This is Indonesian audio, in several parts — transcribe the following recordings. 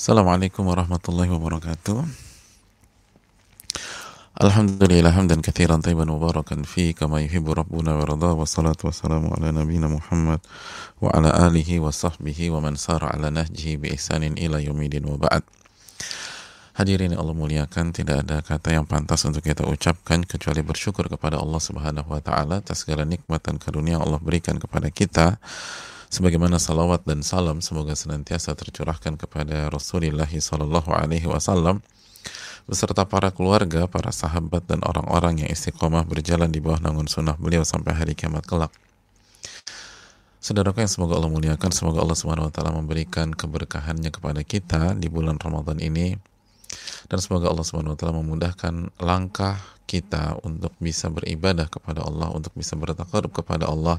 Assalamualaikum warahmatullahi wabarakatuh. Alhamdulillah hamdan kathiran tayyiban mubarakan fi kama yuhibbu rabbuna wa radha wa salatu wa salamu ala nabina Muhammad wa ala alihi wa sahbihi wa man sara ala nahjihi bi ihsanin ila yumidin wa ba'd. Hadirin Allah muliakan, tidak ada kata yang pantas untuk kita ucapkan kecuali bersyukur kepada Allah Subhanahu wa taala atas segala nikmat dan karunia Allah berikan kepada kita sebagaimana salawat dan salam semoga senantiasa tercurahkan kepada Rasulullah Sallallahu Alaihi Wasallam beserta para keluarga, para sahabat dan orang-orang yang istiqomah berjalan di bawah naungan sunnah beliau sampai hari kiamat kelak. Saudaraku yang semoga Allah muliakan, semoga Allah Subhanahu wa taala memberikan keberkahannya kepada kita di bulan Ramadan ini dan semoga Allah Subhanahu wa taala memudahkan langkah kita untuk bisa beribadah kepada Allah, untuk bisa bertakarub kepada Allah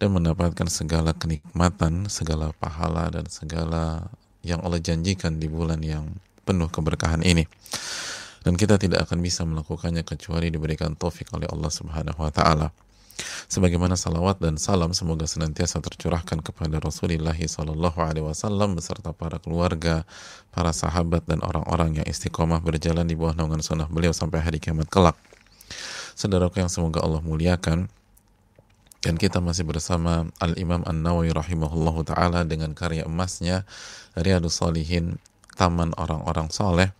dan mendapatkan segala kenikmatan, segala pahala dan segala yang Allah janjikan di bulan yang penuh keberkahan ini. Dan kita tidak akan bisa melakukannya kecuali diberikan taufik oleh Allah Subhanahu wa taala. Sebagaimana salawat dan salam semoga senantiasa tercurahkan kepada Rasulullah Sallallahu Alaihi Wasallam beserta para keluarga, para sahabat dan orang-orang yang istiqomah berjalan di bawah naungan sunnah beliau sampai hari kiamat kelak. Saudaraku yang semoga Allah muliakan, dan kita masih bersama Al-Imam An-Nawawi rahimahullahu taala dengan karya emasnya Riyadus Salihin Taman Orang-orang Soleh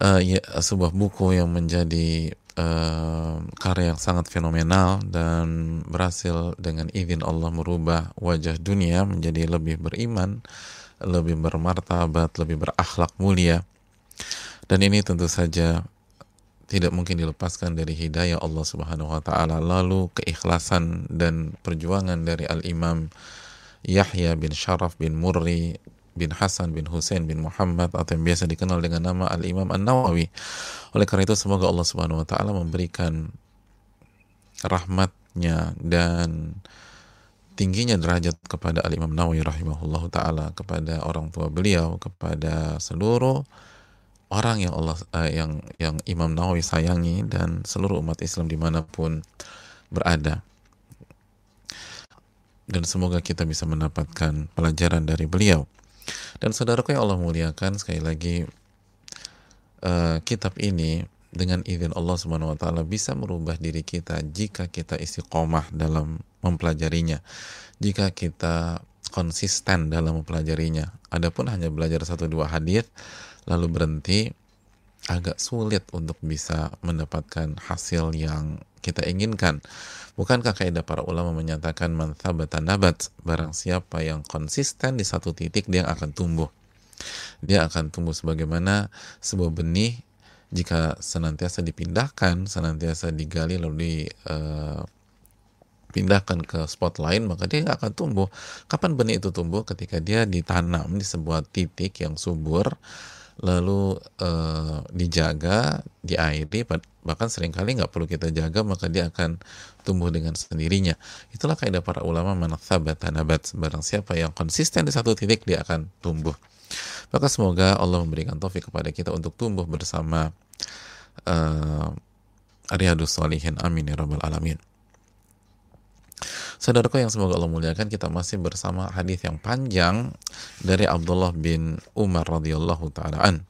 uh, ya, sebuah buku yang menjadi uh, karya yang sangat fenomenal dan berhasil dengan izin Allah merubah wajah dunia menjadi lebih beriman, lebih bermartabat, lebih berakhlak mulia. Dan ini tentu saja tidak mungkin dilepaskan dari hidayah Allah Subhanahu wa taala lalu keikhlasan dan perjuangan dari Al-Imam Yahya bin Sharaf bin Murri bin Hasan bin Hussein bin Muhammad atau yang biasa dikenal dengan nama Al-Imam An-Nawawi. Oleh karena itu semoga Allah Subhanahu wa taala memberikan rahmatnya dan tingginya derajat kepada Al-Imam Nawawi rahimahullahu taala kepada orang tua beliau, kepada seluruh orang yang Allah uh, yang yang Imam Nawawi sayangi dan seluruh umat Islam di mana pun berada dan semoga kita bisa mendapatkan pelajaran dari beliau dan saudaraku yang Allah muliakan sekali lagi uh, kitab ini dengan izin Allah Subhanahu wa taala bisa merubah diri kita jika kita istiqomah dalam mempelajarinya. Jika kita konsisten dalam mempelajarinya. Adapun hanya belajar satu dua hadis lalu berhenti agak sulit untuk bisa mendapatkan hasil yang kita inginkan. Bukankah kaidah para ulama menyatakan man nabat barang siapa yang konsisten di satu titik dia akan tumbuh. Dia akan tumbuh sebagaimana sebuah benih jika senantiasa dipindahkan, senantiasa digali lalu di uh, pindahkan ke spot lain maka dia akan tumbuh. Kapan benih itu tumbuh? Ketika dia ditanam di sebuah titik yang subur lalu uh, dijaga, diairi, bahkan sering kali nggak perlu kita jaga maka dia akan tumbuh dengan sendirinya. Itulah kaidah para ulama manathabat nabat. Barang siapa yang konsisten di satu titik dia akan tumbuh. Maka semoga Allah memberikan taufik kepada kita untuk tumbuh bersama uh, Riyadus Salihin. Amin ya rabbal alamin. Saudaraku yang semoga Allah muliakan, kita masih bersama hadis yang panjang dari Abdullah bin Umar radhiyallahu taalaan.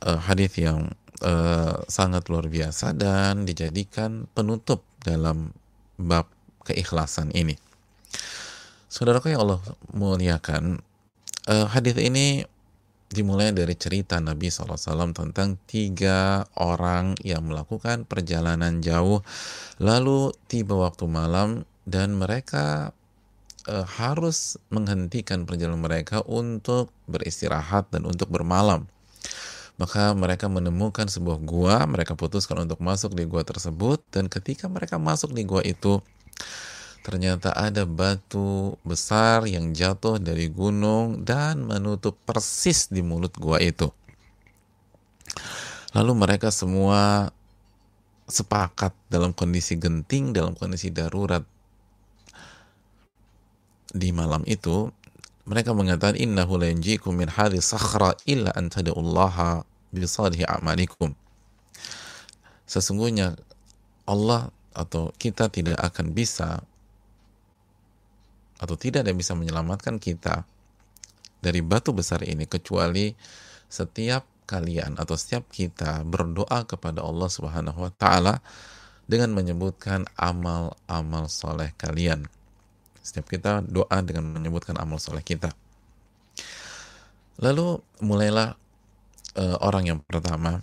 Uh, hadis yang uh, sangat luar biasa dan dijadikan penutup dalam bab keikhlasan ini. Saudaraku yang Allah muliakan, uh, hadis ini dimulai dari cerita Nabi SAW tentang tiga orang yang melakukan perjalanan jauh lalu tiba waktu malam dan mereka e, harus menghentikan perjalanan mereka untuk beristirahat dan untuk bermalam. Maka mereka menemukan sebuah gua mereka putuskan untuk masuk di gua tersebut dan ketika mereka masuk di gua itu ternyata ada batu besar yang jatuh dari gunung dan menutup persis di mulut gua itu. Lalu mereka semua sepakat dalam kondisi genting, dalam kondisi darurat di malam itu mereka mengatakan innahu la yanjikum min hadhi sakhra illa an tad'ullaha a'malikum. Sesungguhnya Allah atau kita tidak akan bisa atau tidak ada yang bisa menyelamatkan kita dari batu besar ini kecuali setiap kalian atau setiap kita berdoa kepada Allah Subhanahu wa taala dengan menyebutkan amal-amal soleh kalian. Setiap kita doa dengan menyebutkan amal soleh kita. Lalu mulailah uh, orang yang pertama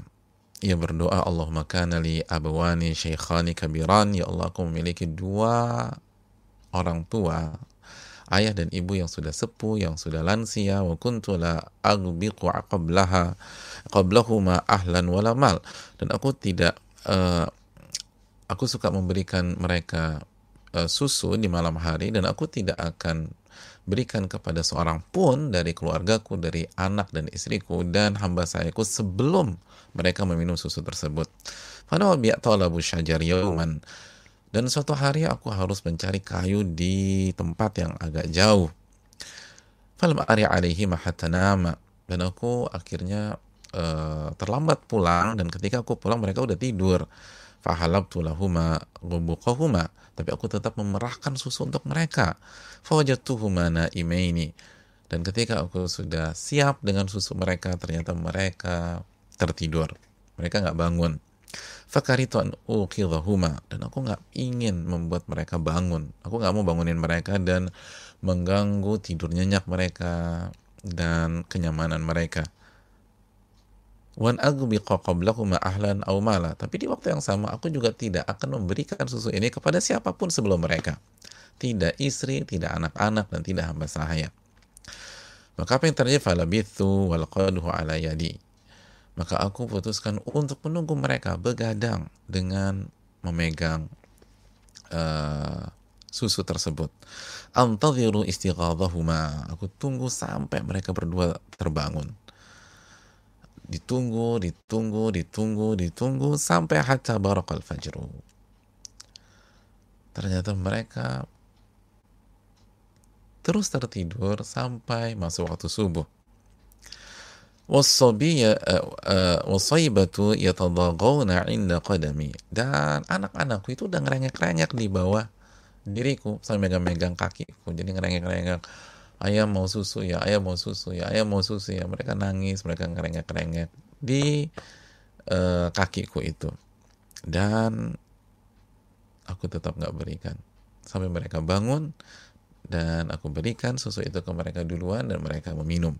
ia berdoa Allahumma kana li abawani syaikhani kabiran ya Allah aku memiliki dua orang tua ayah dan ibu yang sudah sepuh yang sudah lansia wa kuntu la aghbiqu qablaha qablahuma ahlan wala mal dan aku tidak uh, aku suka memberikan mereka uh, susu di malam hari dan aku tidak akan berikan kepada seorang pun dari keluargaku, dari anak dan istriku dan hamba sayaku sebelum mereka meminum susu tersebut. Dan suatu hari aku harus mencari kayu di tempat yang agak jauh. Dan aku akhirnya uh, terlambat pulang dan ketika aku pulang mereka udah tidur. Fahalabtu lahuma Tapi aku tetap memerahkan susu untuk mereka. Fawajatuhuma imaini. Dan ketika aku sudah siap dengan susu mereka, ternyata mereka tertidur. Mereka nggak bangun. Fakaritu an dan aku nggak ingin membuat mereka bangun. Aku nggak mau bangunin mereka dan mengganggu tidur nyenyak mereka dan kenyamanan mereka wan ahlan aw mala. Tapi di waktu yang sama aku juga tidak akan memberikan susu ini kepada siapa pun sebelum mereka. Tidak istri, tidak anak-anak dan tidak hamba sahaya. Maka apa yang terjadi falabithu wal qaduhu ala yadi. Maka aku putuskan untuk menunggu mereka begadang dengan memegang uh, susu tersebut. Antadhiru istighadhahuma. Aku tunggu sampai mereka berdua terbangun ditunggu, ditunggu, ditunggu, ditunggu sampai hatta barakal fajru. Ternyata mereka terus tertidur sampai masuk waktu subuh. Eh, wasaibatu yatadagawna inda qadami dan anak-anakku itu udah ngerengek-rengek di bawah diriku sampai megang-megang kakiku. Jadi ngerengek-rengek ayam mau susu ya ayam mau susu ya ayam mau susu ya. Mereka nangis mereka ngerengek-ngerengek di uh, kakiku itu. Dan aku tetap nggak berikan. Sampai mereka bangun dan aku berikan susu itu ke mereka duluan dan mereka meminum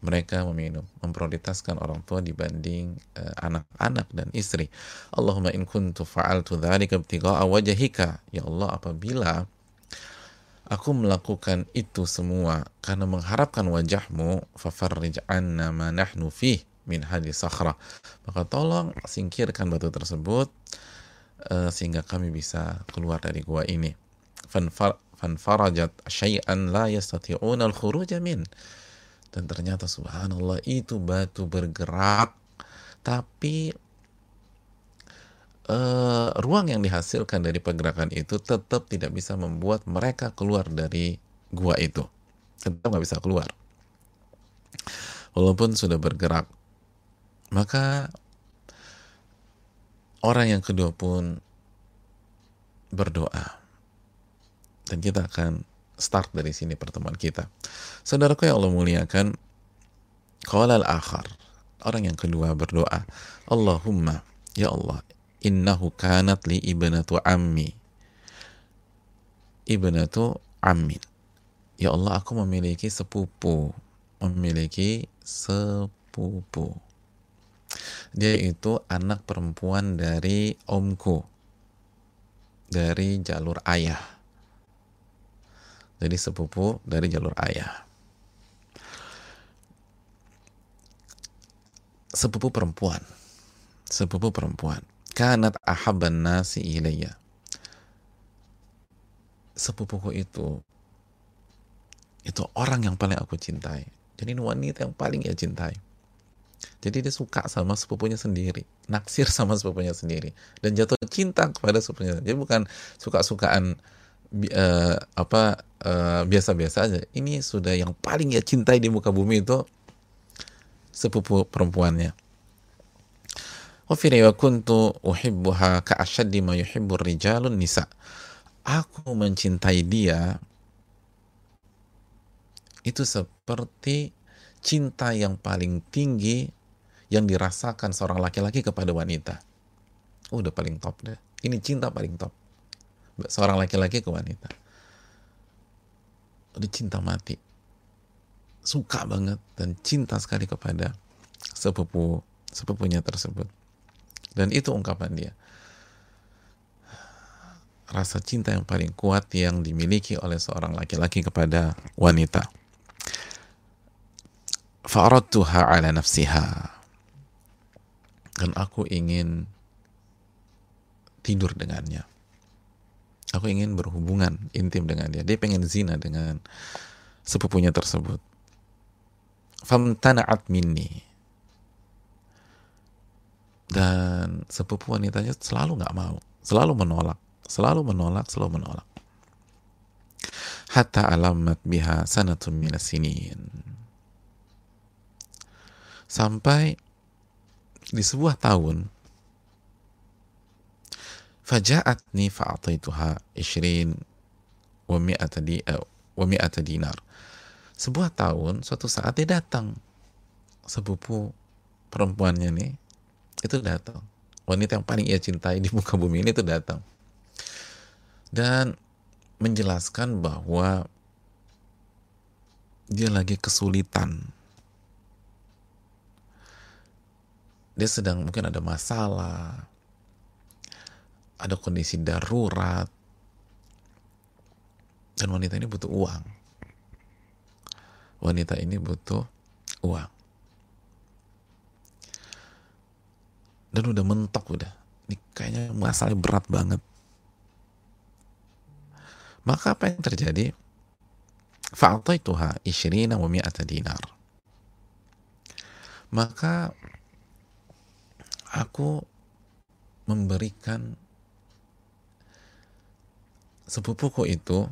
mereka meminum memprioritaskan orang tua dibanding eh, anak-anak uh, dan istri Allahumma in kuntu fa'altu dzalika ibtigha'a wajhika ya Allah apabila Aku melakukan itu semua karena mengharapkan wajahmu fafarrij anna ma nahnu fih min hadis sakhra. Maka tolong singkirkan batu tersebut uh, sehingga kami bisa keluar dari gua ini. Fanfarajat syai'an la yastati'una al-khuruja min. Dan ternyata subhanallah itu batu bergerak. Tapi uh, ruang yang dihasilkan dari pergerakan itu tetap tidak bisa membuat mereka keluar dari gua itu. Tetap nggak bisa keluar. Walaupun sudah bergerak. Maka orang yang kedua pun berdoa. Dan kita akan start dari sini pertemuan kita. Saudaraku yang Allah muliakan qala al-akhar orang yang kedua berdoa Allahumma ya Allah innahu kanat li ibnatu ammi. Ibnatu ammin ya Allah aku memiliki sepupu memiliki sepupu. Dia itu anak perempuan dari omku dari jalur ayah jadi sepupu dari jalur ayah. Sepupu perempuan. Sepupu perempuan. Kanat ahabban nasi ilayya. Sepupuku itu itu orang yang paling aku cintai. Jadi ini wanita yang paling ia cintai. Jadi dia suka sama sepupunya sendiri. Naksir sama sepupunya sendiri. Dan jatuh cinta kepada sepupunya jadi bukan suka-sukaan uh, apa uh, biasa-biasa aja ini sudah yang paling ia cintai di muka bumi itu sepupu perempuannya uhibbuha rijalun nisa. Aku mencintai dia itu seperti cinta yang paling tinggi yang dirasakan seorang laki-laki kepada wanita. Udah paling top deh. Ini cinta paling top. Seorang laki-laki ke wanita. Udah cinta mati. Suka banget dan cinta sekali kepada sepupu sepupunya tersebut. Dan itu ungkapan dia. Rasa cinta yang paling kuat yang dimiliki oleh seorang laki-laki kepada wanita. Fa'aradtuha ala nafsiha. Dan aku ingin tidur dengannya. Aku ingin berhubungan intim dengan dia. Dia pengen zina dengan sepupunya tersebut. Famtana'at minni dan sepupu wanitanya selalu nggak mau, selalu menolak, selalu menolak, selalu menolak. Hatta alamat biha sanatun minasinin. Sampai di sebuah tahun faja'atni fa'ataituha ishrin wa mi'ata di uh, dinar. Sebuah tahun suatu saat dia datang sepupu perempuannya nih itu datang. Wanita yang paling ia cintai di muka bumi ini itu datang. Dan menjelaskan bahwa dia lagi kesulitan. Dia sedang mungkin ada masalah ada kondisi darurat dan wanita ini butuh uang. Wanita ini butuh uang. Dan udah mentok udah. Ini kayaknya masalahnya berat banget. Maka apa yang terjadi? Fa'ataituha isyrina wa mi'ata dinar. Maka aku memberikan sepupuku itu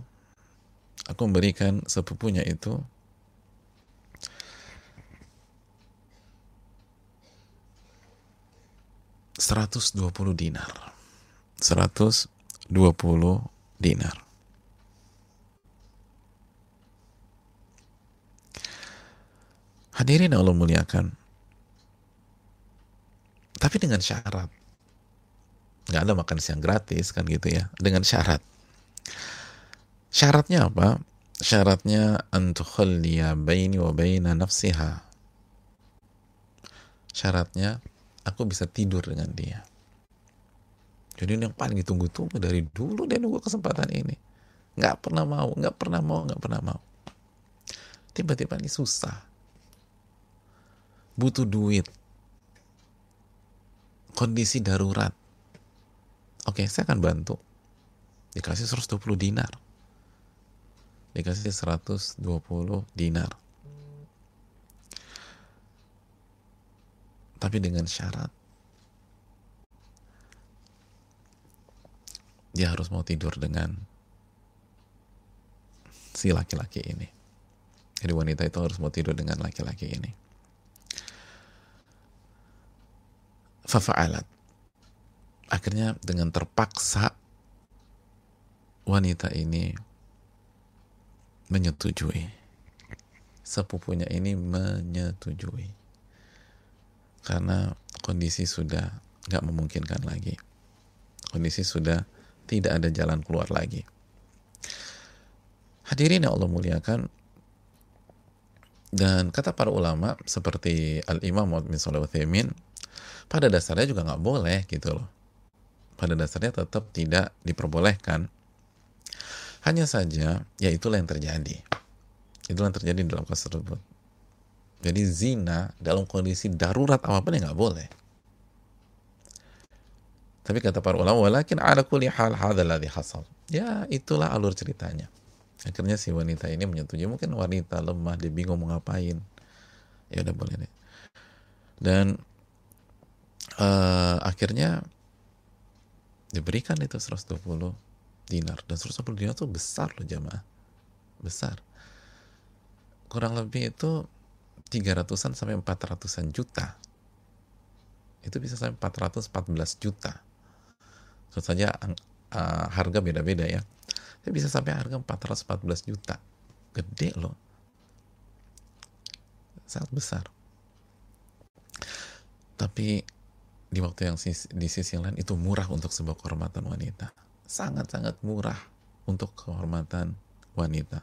aku memberikan sepupunya itu 120 dinar. 120 dinar. Hadirin Allah muliakan. Tapi dengan syarat. Nggak ada makan siang gratis kan gitu ya. Dengan syarat. Syaratnya apa? Syaratnya antukhalliya baini wa baina nafsiha. Syaratnya aku bisa tidur dengan dia. Jadi yang paling ditunggu-tunggu dari dulu dia nunggu kesempatan ini. Nggak pernah mau, nggak pernah mau, nggak pernah mau. Tiba-tiba ini susah. Butuh duit. Kondisi darurat. Oke, saya akan bantu. Dikasih 120 dinar. Dikasih 120 dinar tapi dengan syarat dia harus mau tidur dengan si laki-laki ini. Jadi wanita itu harus mau tidur dengan laki-laki ini. Fafa'alat. Akhirnya dengan terpaksa wanita ini menyetujui. Sepupunya ini menyetujui karena kondisi sudah nggak memungkinkan lagi. Kondisi sudah tidak ada jalan keluar lagi. Hadirin yang Allah muliakan, dan kata para ulama seperti Al Imam Muhammad bin pada dasarnya juga nggak boleh gitu loh. Pada dasarnya tetap tidak diperbolehkan. Hanya saja, ya itulah yang terjadi. Itulah yang terjadi dalam kasus tersebut. Jadi zina dalam kondisi darurat apa pun ya nggak boleh. Tapi kata para ulama, walakin ala kulli hal hadalladhi hasal. Ya, itulah alur ceritanya. Akhirnya si wanita ini menyetujui. Mungkin wanita lemah, dia bingung mau ngapain. Ya udah boleh deh. Dan uh, akhirnya diberikan itu 120 dinar. Dan 120 dinar itu besar loh jamaah. Besar. Kurang lebih itu 300-an sampai 400-an juta. Itu bisa sampai 414 juta. Tentu saja uh, harga beda-beda ya. Tapi bisa sampai harga 414 juta. Gede loh. sangat besar. Tapi di waktu yang di sisi lain itu murah untuk sebuah kehormatan wanita. Sangat-sangat murah untuk kehormatan wanita.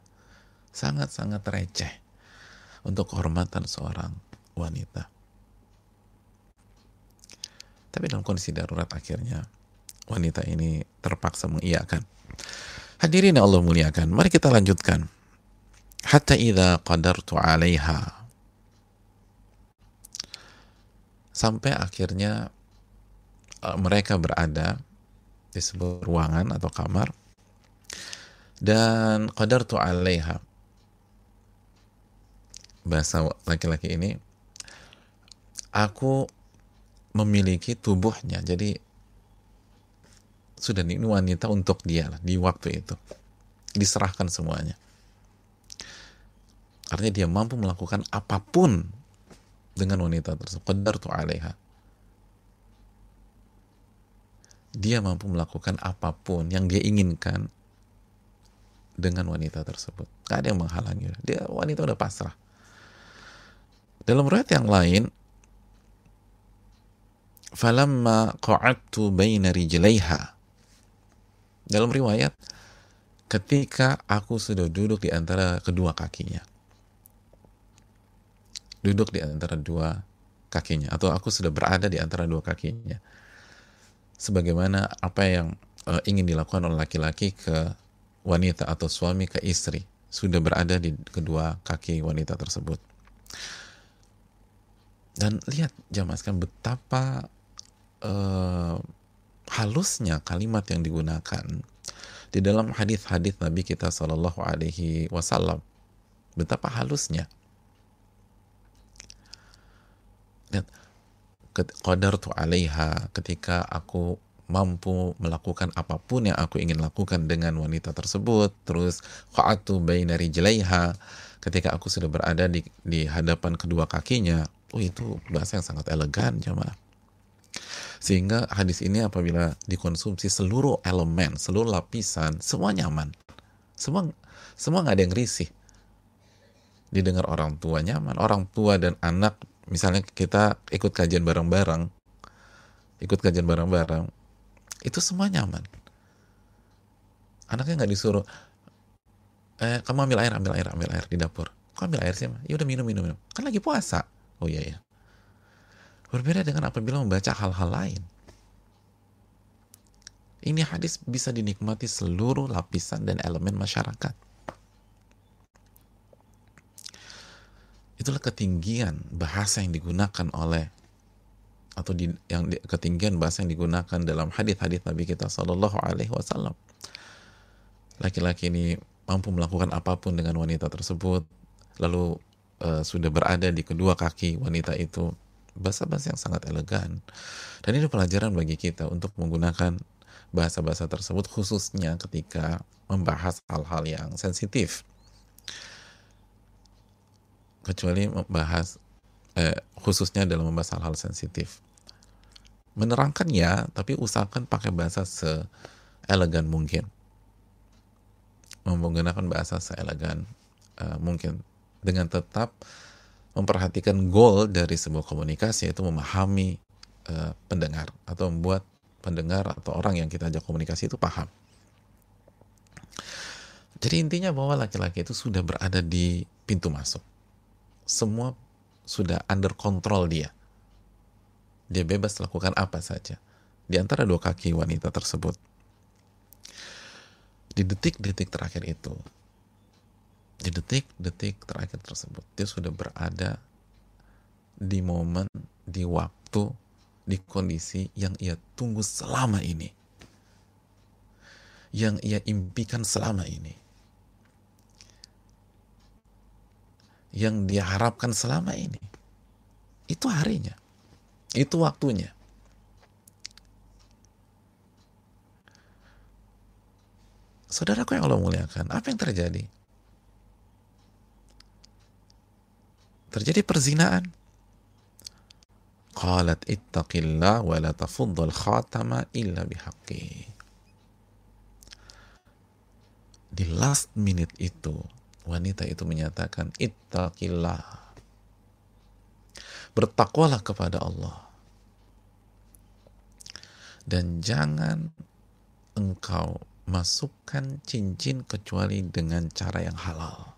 Sangat-sangat receh untuk kehormatan seorang wanita. Tapi dalam kondisi darurat akhirnya wanita ini terpaksa mengiyakan. Hadirin Allah muliakan, mari kita lanjutkan. Hatta idza qadartu 'alaiha sampai akhirnya uh, mereka berada di sebuah ruangan atau kamar dan qadartu 'alaiha. Bahasa laki-laki ini aku memiliki tubuhnya. Jadi sudah ini wanita untuk dia lah di waktu itu. Diserahkan semuanya. Artinya dia mampu melakukan apa pun dengan wanita tersebut. Qadar tu alaiha dia mampu melakukan apa pun yang dia inginkan dengan wanita tersebut. Gak ada yang menghalangi. Dia wanita udah pasrah. Dalam riwayat yang lain falamma qa'adtu baina rijlaiha. Dalam riwayat ketika aku sudah duduk di antara kedua kakinya. Duduk di antara dua kakinya atau aku sudah berada di antara dua kakinya sebagaimana apa yang uh, ingin dilakukan oleh laki-laki ke wanita atau suami ke istri sudah berada di kedua kaki wanita tersebut dan lihat jamaah sekalian betapa uh, halusnya kalimat yang digunakan di dalam hadis-hadis Nabi kita Shallallahu Alaihi Wasallam. Betapa halusnya. Qadar tu alaiha ketika aku mampu melakukan apa pun yang aku ingin lakukan dengan wanita tersebut terus qa'atu baina rijlaiha ketika aku sudah berada di di hadapan kedua kakinya oh itu bahasa yang sangat elegan jemaah sehingga hadis ini apabila dikonsumsi seluruh elemen, seluruh lapisan, semua nyaman. Semua semua nggak ada yang risih. Didengar orang tua nyaman, orang tua dan anak misalnya kita ikut kajian bareng-bareng, ikut kajian bareng-bareng, itu semua nyaman. Anaknya nggak disuruh, eh kamu ambil air, ambil air, ambil air di dapur. Kok ambil air sih? Ya udah minum, minum, minum. Kan lagi puasa. Oh iya ya. Berbeda dengan apabila membaca hal-hal lain. Ini hadis bisa dinikmati seluruh lapisan dan elemen masyarakat. Itulah ketinggian bahasa yang digunakan oleh atau di, yang di, ketinggian bahasa yang digunakan dalam hadis-hadis Nabi kita Shallallahu Alaihi Wasallam. Laki-laki ini mampu melakukan apa pun dengan wanita tersebut, lalu uh, sudah berada di kedua kaki wanita itu bahasa-bahasa yang sangat elegan dan ini pelajaran bagi kita untuk menggunakan bahasa-bahasa tersebut khususnya ketika membahas hal-hal yang sensitif kecuali membahas eh, khususnya dalam membahas hal-hal sensitif menerangkan ya tapi usahakan pakai bahasa seelegan mungkin menggunakan bahasa seelegan uh, mungkin dengan tetap memperhatikan goal dari sebuah komunikasi yaitu memahami uh, pendengar atau membuat pendengar atau orang yang kita ajak komunikasi itu paham. Jadi intinya bahwa laki-laki itu sudah berada di pintu masuk. Semua sudah under control dia. Dia bebas melakukan apa saja di antara dua kaki wanita tersebut. Di detik-detik terakhir itu, di detik-detik terakhir tersebut dia sudah berada di momen, di waktu, di kondisi yang ia tunggu selama ini. Yang ia impikan selama ini. Yang dia harapkan selama ini. Itu harinya. Itu waktunya. Saudaraku yang Allah muliakan, apa yang terjadi? terjadi perzinaan. Qalat ittaqillah wa la tafuddal khatama illa bihaqqi. Di last minute itu, wanita itu menyatakan ittaqillah. bertakwalah kepada Allah dan jangan engkau masukkan cincin kecuali dengan cara yang halal.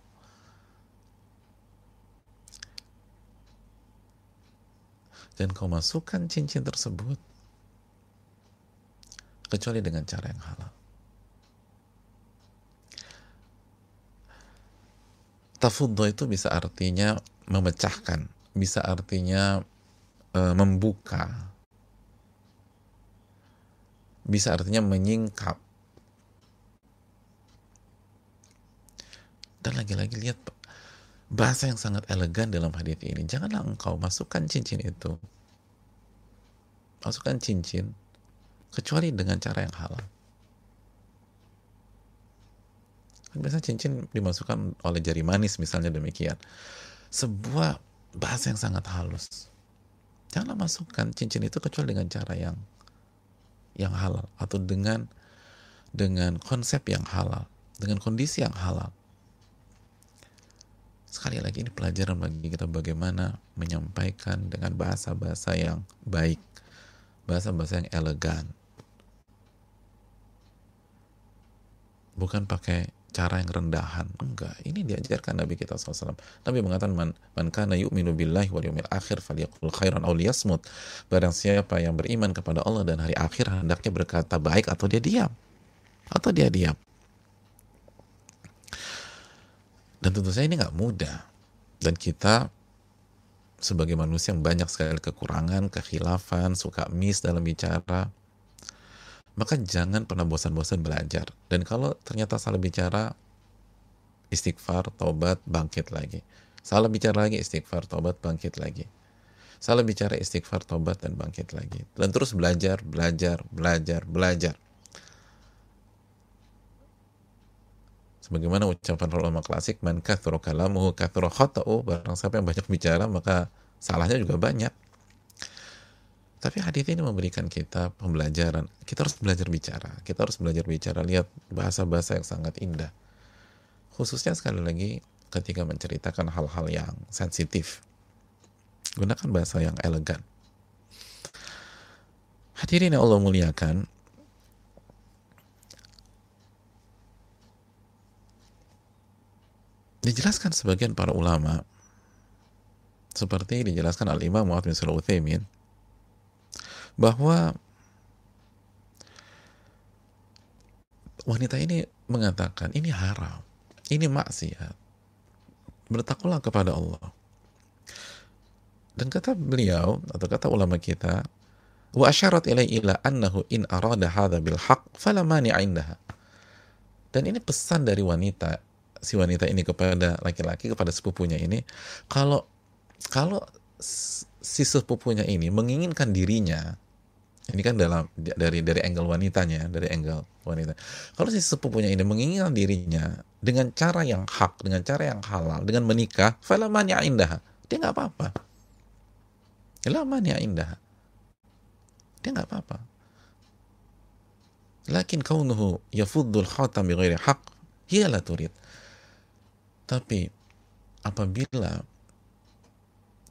Dan kau masukkan cincin tersebut kecuali dengan cara yang halal. Tafuddo itu bisa artinya memecahkan, bisa artinya e, membuka, bisa artinya menyingkap. Dan lagi-lagi lihat bahasa yang sangat elegan dalam hadis ini. Janganlah engkau masukkan cincin itu. Masukkan cincin kecuali dengan cara yang halal. Kan biasanya cincin dimasukkan oleh jari manis misalnya demikian. Sebuah bahasa yang sangat halus. Janganlah masukkan cincin itu kecuali dengan cara yang yang halal atau dengan dengan konsep yang halal, dengan kondisi yang halal. Sekali lagi ini pelajaran bagi kita bagaimana menyampaikan dengan bahasa-bahasa yang baik, bahasa-bahasa yang elegan. Bukan pakai cara yang rendahan. Enggak, ini diajarkan Nabi kita SAW. Nabi mengatakan, man, man kana yu'minu billahi wal akhir falyaqul khairan aw liyasmut. Barang siapa yang beriman kepada Allah dan hari akhir, hendaknya berkata baik atau dia diam. Atau dia diam. Dan tentu saja ini nggak mudah. Dan kita sebagai manusia yang banyak sekali kekurangan, kekhilafan, suka miss dalam bicara, maka jangan pernah bosan-bosan belajar. Dan kalau ternyata salah bicara, istighfar, tobat, bangkit lagi. Salah bicara lagi, istighfar, tobat, bangkit lagi. Salah bicara, istighfar, tobat, dan bangkit lagi. Dan terus belajar, belajar, belajar, belajar. Sebagaimana ucapan ulama klasik, man kathura kalamuhu kathura khata'u, barang siapa yang banyak bicara, maka salahnya juga banyak. Tapi hadis ini memberikan kita pembelajaran. Kita harus belajar bicara. Kita harus belajar bicara. Lihat bahasa-bahasa yang sangat indah. Khususnya sekali lagi ketika menceritakan hal-hal yang sensitif. Gunakan bahasa yang elegan. Hadirin yang Allah muliakan, dijelaskan sebagian para ulama seperti dijelaskan al-Imam Muhammad bin Sulaiman bahwa wanita ini mengatakan ini haram, ini maksiat. Bertakwalah kepada Allah. Dan kata beliau atau kata ulama kita, wa asyarat ilai ila annahu in arada hadha bil haq fala mani'a indaha. Dan ini pesan dari wanita si wanita ini kepada laki-laki kepada sepupunya ini kalau kalau si sepupunya ini menginginkan dirinya ini kan dalam dari dari angle wanitanya dari angle wanita. Kalau si sepupunya ini menginginkan dirinya dengan cara yang hak dengan cara yang halal dengan menikah falamanya indah. Dia nggak apa-apa. Lamanya indah. Dia nggak apa-apa. Lakin kaunuhu yafuddul khatam bighairi haq hiya la turid. Tapi apabila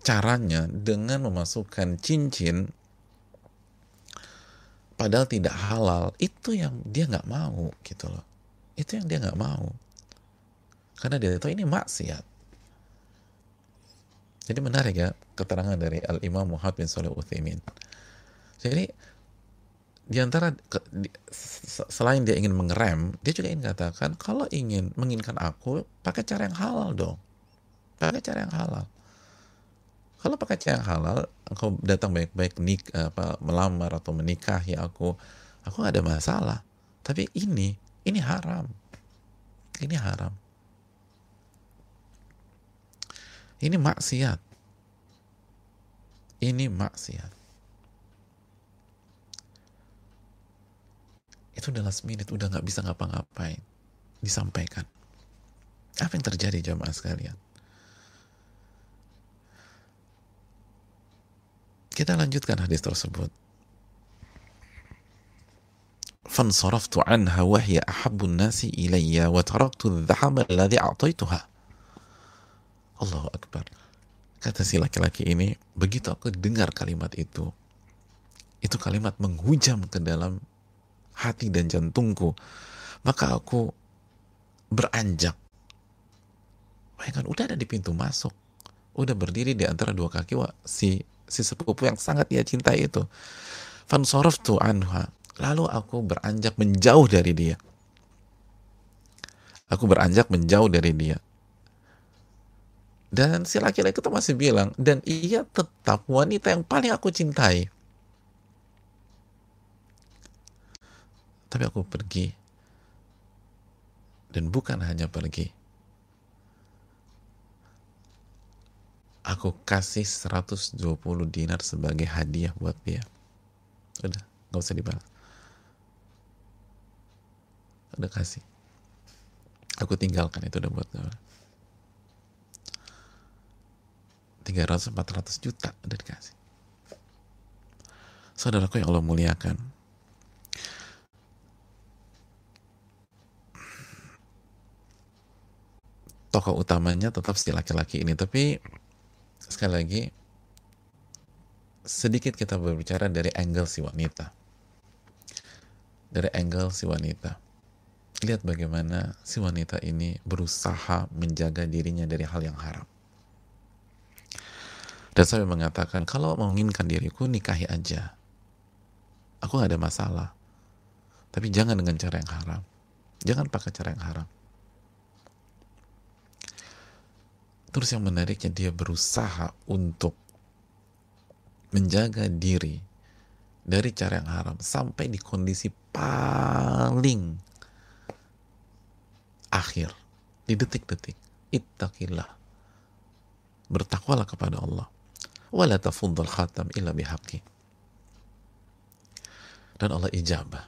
caranya dengan memasukkan cincin padahal tidak halal itu yang dia nggak mau gitu loh. Itu yang dia nggak mau. Karena dia tahu ini maksiat. Jadi menarik ya keterangan dari Al Imam Muhammad bin Salih Uthaymin jadi di antara selain dia ingin mengerem dia juga ingin katakan kalau ingin menginginkan aku pakai cara yang halal dong. Pakai cara yang halal kalau pakai yang halal, engkau datang baik-baik nik apa melamar atau menikahi aku, aku nggak ada masalah. Tapi ini, ini haram. Ini haram. Ini maksiat. Ini maksiat. Itu udah last udah nggak bisa ngapa-ngapain. Disampaikan. Apa yang terjadi jamaah sekalian? Kita lanjutkan hadis tersebut. فانصرفت عنها وهي أحب الناس إلي وتركت الذهب الذي أعطيتها الله أكبر kata si laki-laki ini begitu aku dengar kalimat itu itu kalimat menghujam ke dalam hati dan jantungku maka aku beranjak bayangkan udah ada di pintu masuk udah berdiri di antara dua kaki wah, si si sepupu yang sangat dia cintai itu. Tu anha lalu aku beranjak menjauh dari dia. Aku beranjak menjauh dari dia. Dan si laki-laki itu masih bilang dan ia tetap wanita yang paling aku cintai. Tapi aku pergi. Dan bukan hanya pergi aku kasih 120 dinar sebagai hadiah buat dia. Udah nggak usah dibalas. Udah kasih. Aku tinggalkan itu udah buat 300 400 juta udah dikasih. Saudaraku yang Allah muliakan. Tokoh utamanya tetap si laki-laki ini tapi sekali lagi sedikit kita berbicara dari angle si wanita. Dari angle si wanita. Lihat bagaimana si wanita ini berusaha menjaga dirinya dari hal yang haram. Dan saya mengatakan kalau menginginkan diriku nikahi aja. Aku gak ada masalah. Tapi jangan dengan cara yang haram. Jangan pakai cara yang haram Terus yang menariknya dia berusaha untuk menjaga diri dari cara yang haram sampai di kondisi paling akhir. Di detik-detik. Ittaqillah. Bertakwalah kepada Allah. Wala khatam illa bihaqi. Dan Allah ijabah.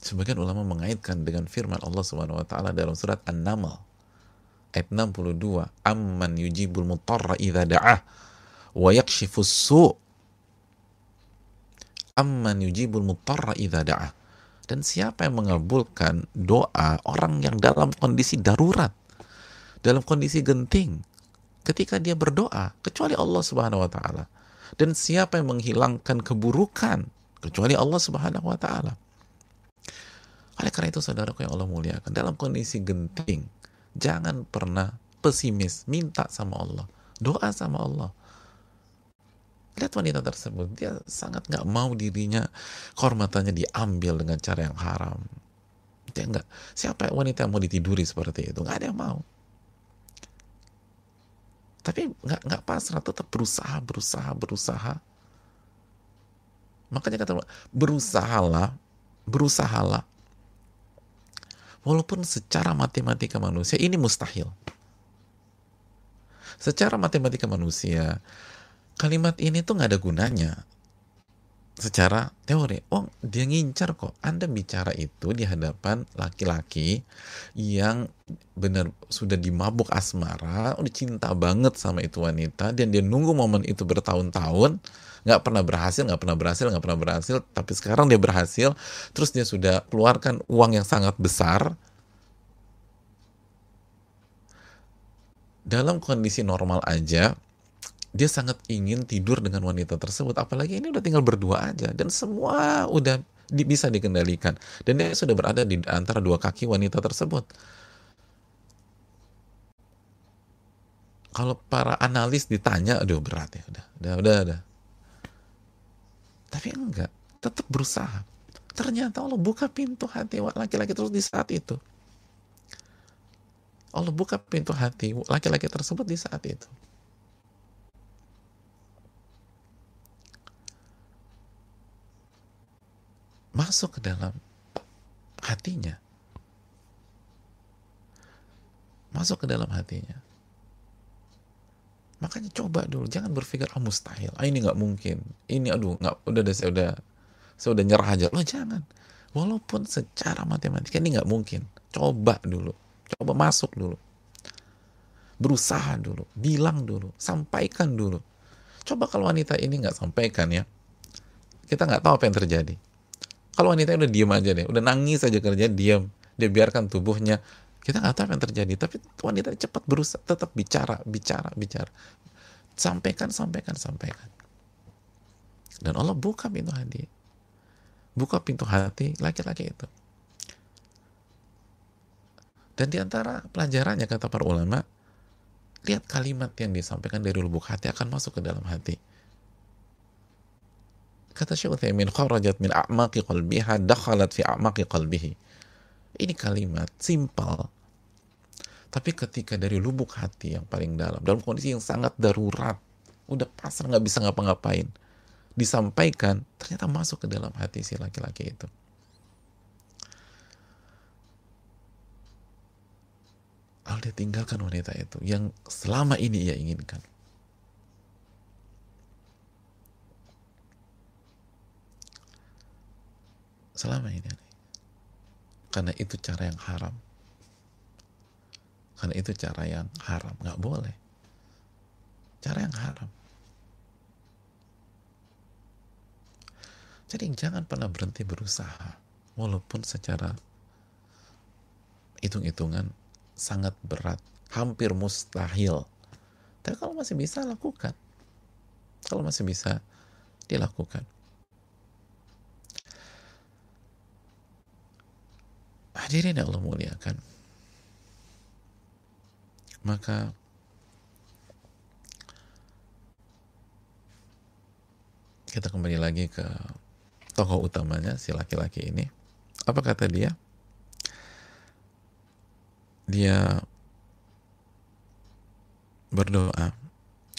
Sebagian ulama mengaitkan dengan firman Allah Subhanahu wa taala dalam surat An-Naml ayat 62 amman yujibul mutarra idza da'ah wa yakshifus su' amman yujibul mutarra idza da'ah. Dan siapa yang mengabulkan doa orang yang dalam kondisi darurat dalam kondisi genting ketika dia berdoa kecuali Allah Subhanahu wa taala. Dan siapa yang menghilangkan keburukan kecuali Allah Subhanahu wa taala. Oleh karena itu saudaraku yang Allah muliakan dalam kondisi genting Jangan pernah pesimis, minta sama Allah, doa sama Allah. Lihat wanita tersebut, dia sangat nggak mau dirinya kehormatannya diambil dengan cara yang haram. Dia nggak, siapa wanita yang mau ditiduri seperti itu? Nggak ada yang mau. Tapi nggak nggak pasrah, tetap berusaha, berusaha, berusaha. Makanya kata berusahalah, berusahalah Walaupun secara matematika manusia ini mustahil. Secara matematika manusia, kalimat ini tuh nggak ada gunanya. Secara teori, oh dia ngincar kok. Anda bicara itu di hadapan laki-laki yang benar sudah dimabuk asmara, udah cinta banget sama itu wanita, dan dia nunggu momen itu bertahun-tahun, nggak pernah berhasil nggak pernah berhasil nggak pernah berhasil. Tapi sekarang dia berhasil terus dia sudah keluarkan uang yang sangat besar. Dalam kondisi normal aja dia sangat ingin tidur dengan wanita tersebut. Apalagi ini udah tinggal berdua aja dan semua udah di, bisa dikendalikan. Dan dia sudah berada di antara dua kaki wanita tersebut. Kalau para analis ditanya aduh berat ya udah udah udah, udah tapi enggak tetap berusaha. Ternyata Allah buka pintu hati laki-laki terus di saat itu. Allah buka pintu hati laki-laki tersebut di saat itu. Masuk ke dalam hatinya. Masuk ke dalam hatinya Makanya coba dulu, jangan berpikir ah mustahil, ah ini nggak mungkin, ini aduh nggak udah deh saya udah saya udah nyerah aja. Lo jangan, walaupun secara matematika ini nggak mungkin, coba dulu, coba masuk dulu, berusaha dulu, bilang dulu, sampaikan dulu. Coba kalau wanita ini nggak sampaikan ya, kita nggak tahu apa yang terjadi. Kalau wanita udah diem aja deh, udah nangis aja kerja diem, dia biarkan tubuhnya kita nggak tahu apa yang terjadi tapi wanita cepat berusaha tetap bicara bicara bicara Sampaikan, sampaikan, sampaikan. Dan Allah buka pintu hati. Buka pintu hati laki-laki itu. Dan di antara pelajarannya kata para ulama, lihat kalimat yang disampaikan dari lubuk hati akan masuk ke dalam hati. Kata Syekh Uthaymin, kharajat min a'maqi qalbiha dakhalat fi a'maqi qalbihi. Ini kalimat simpel. Tapi ketika dari lubuk hati yang paling dalam, dalam kondisi yang sangat darurat, udah pasrah nggak bisa ngapa-ngapain, disampaikan, ternyata masuk ke dalam hati si laki-laki itu. Lalu dia tinggalkan wanita itu yang selama ini ia inginkan. Selama ini. Karena itu cara yang haram. Karena itu cara yang haram. Nggak boleh. Cara yang haram. Jadi jangan pernah berhenti berusaha. Walaupun secara hitung-hitungan sangat berat, hampir mustahil. Tapi kalau masih bisa lakukan. Kalau masih bisa dilakukan. Hadirin yang Allah muliakan. Maka kita kembali lagi ke tokoh utamanya si laki-laki ini. Apa kata dia? dia berdoa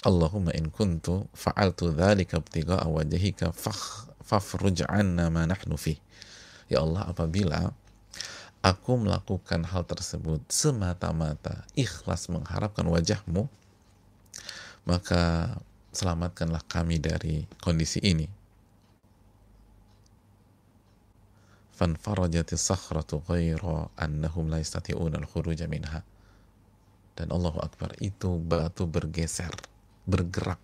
Allahumma in kuntu fa'altu dhalika ibtigha'a wajhika fafruj 'anna ma nahnu fi ya Allah apabila aku melakukan hal tersebut semata-mata. Ikhlas mengharapkan wajahmu. Maka selamatkanlah kami dari kondisi ini. Sakhratu annahum la yastati'una al-khuruj minha. Dan Allahu Akbar itu batu bergeser bergerak.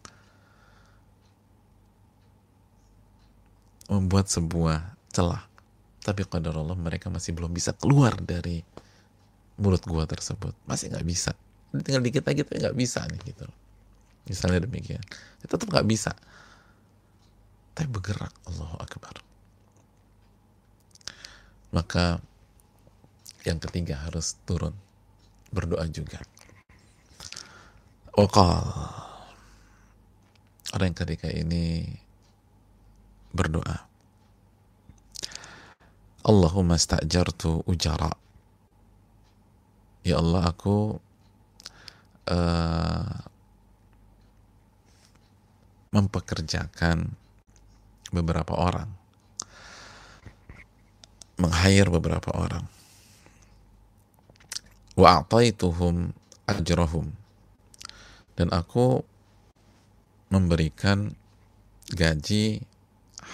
Membuat sebuah celah tapi qadar Allah mereka masih belum bisa keluar dari mulut gua tersebut. Masih nggak bisa. Tinggal dikit lagi tapi nggak bisa nih gitu misalnya demikian. Tetap nggak bisa. Tapi bergerak Allahu Akbar. Maka yang ketiga harus turun. Berdoa juga. Okal orang yang ketika ini berdoa Allahumma sta'jartu ujara Ya Allah aku uh, mempekerjakan beberapa orang meng-hire beberapa orang. Wa a'taituhum. Dan aku memberikan gaji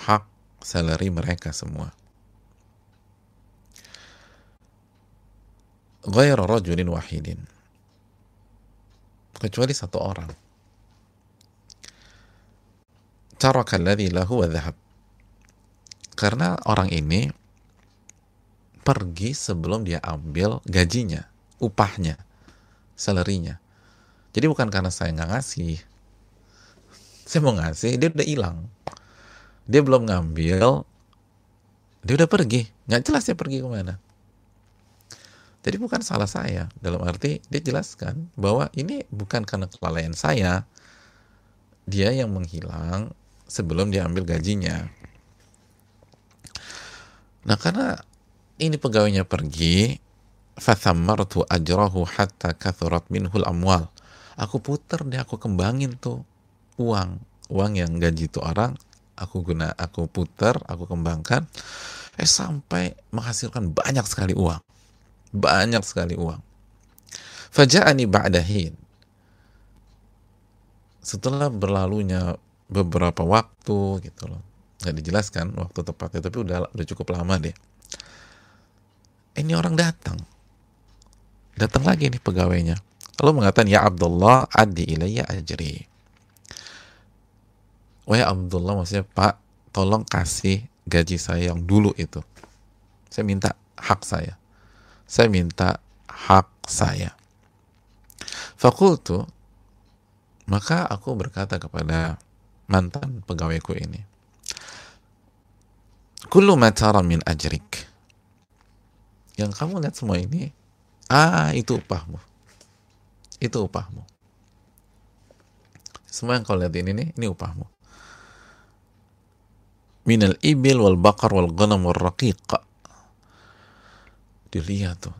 hak salary mereka semua. Ghaira rajulin wahidin. Kecuali satu orang. Taraka alladhi lahu wa dhahab. Karena orang ini pergi sebelum dia ambil gajinya, upahnya, salarinya. Jadi bukan karena saya nggak ngasih. Saya mau ngasih, dia udah hilang. Dia belum ngambil, dia udah pergi. Nggak jelas dia pergi ke mana. Jadi bukan salah saya. Dalam arti dia jelaskan bahwa ini bukan karena kelalaian saya. Dia yang menghilang sebelum dia ambil gajinya. Nah karena ini pegawainya pergi fathammartu ajrahu hatta kathurat minhul amwal aku puter deh aku kembangin tuh uang uang yang gaji itu orang aku guna aku puter aku kembangkan eh sampai menghasilkan banyak sekali uang banyak sekali uang. Faja'ani ba'dahin setelah berlalunya beberapa waktu gitu loh. Nggak dijelaskan waktu tepatnya tapi udah udah cukup lama deh ini orang datang. Datang lagi nih pegawainya. Lalu mengatakan ya Abdullah adi ilayya ajri. Wahai Abdullah maksudnya Pak tolong kasih gaji saya yang dulu itu. Saya minta hak saya saya minta hak saya fakultu Maka aku berkata kepada mantan pegawaiku ini, Kullu matara min ajrik. Yang kamu lihat semua ini, ah itu upahmu. Itu upahmu. Semua yang kau lihat ini nih, ini upahmu. Minal ibil wal bakar wal ghanam wal raqiq. Dilihat tuh.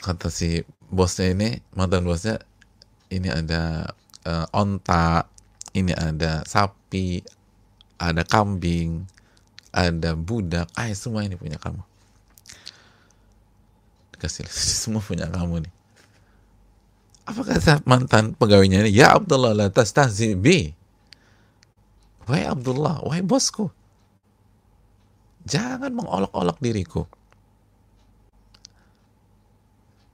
Kata si bosnya ini, mantan bosnya, ini ada uh, onta, ini ada sapi, ada kambing, ada budak, ah semua ini punya kamu. Kasih semua punya kamu nih. Apa kata mantan pegawainya ini? Ya Abdullah la tastahzi bi. Wahai Abdullah, wahai bosku. Jangan mengolok-olok diriku.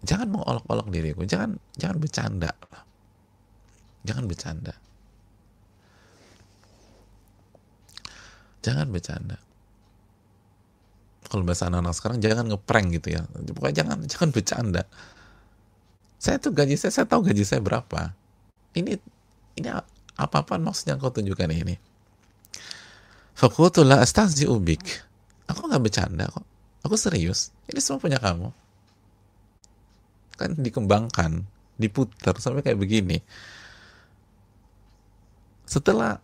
Jangan mengolok-olok diriku. Jangan jangan bercanda. Jangan bercanda. Jangan bercanda. Kalau bahasa anak-anak sekarang jangan ngeprank gitu ya. Pokoknya jangan jangan bercanda. Saya tuh gaji saya, saya tahu gaji saya berapa. Ini ini apa-apa maksudnya kau tunjukkan ini. Fakultu la. Aku nggak bercanda kok. Aku serius. Ini semua punya kamu. Kan dikembangkan, diputar sampai kayak begini. Setelah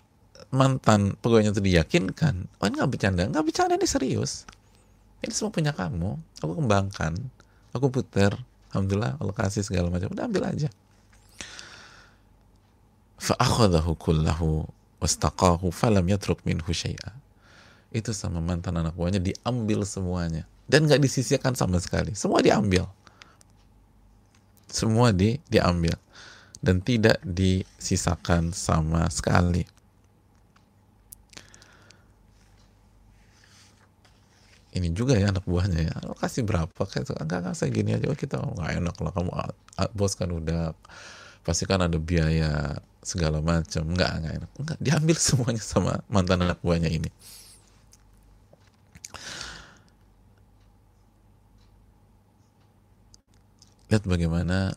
mantan pegawainya itu diyakinkan, oh ini nggak bercanda, nggak bercanda ini serius. Ini semua punya kamu. Aku kembangkan, aku putar. Alhamdulillah, Allah kasih segala macam. Udah ambil aja. Fa'akhadahu kullahu wastaqahu falam yatruk minhu syai'a. Itu sama mantan anak buahnya diambil semuanya. Dan nggak disisihkan sama sekali. Semua diambil. Semua di, diambil. Dan tidak disisakan sama sekali. ini juga ya anak buahnya ya. Lo kasih berapa? Kayak enggak enggak saya gini aja. Oh, kita nggak enak lah. Kamu bos kan udah pasti kan ada biaya segala macam. Enggak enggak enak. Enggak diambil semuanya sama mantan anak buahnya ini lihat bagaimana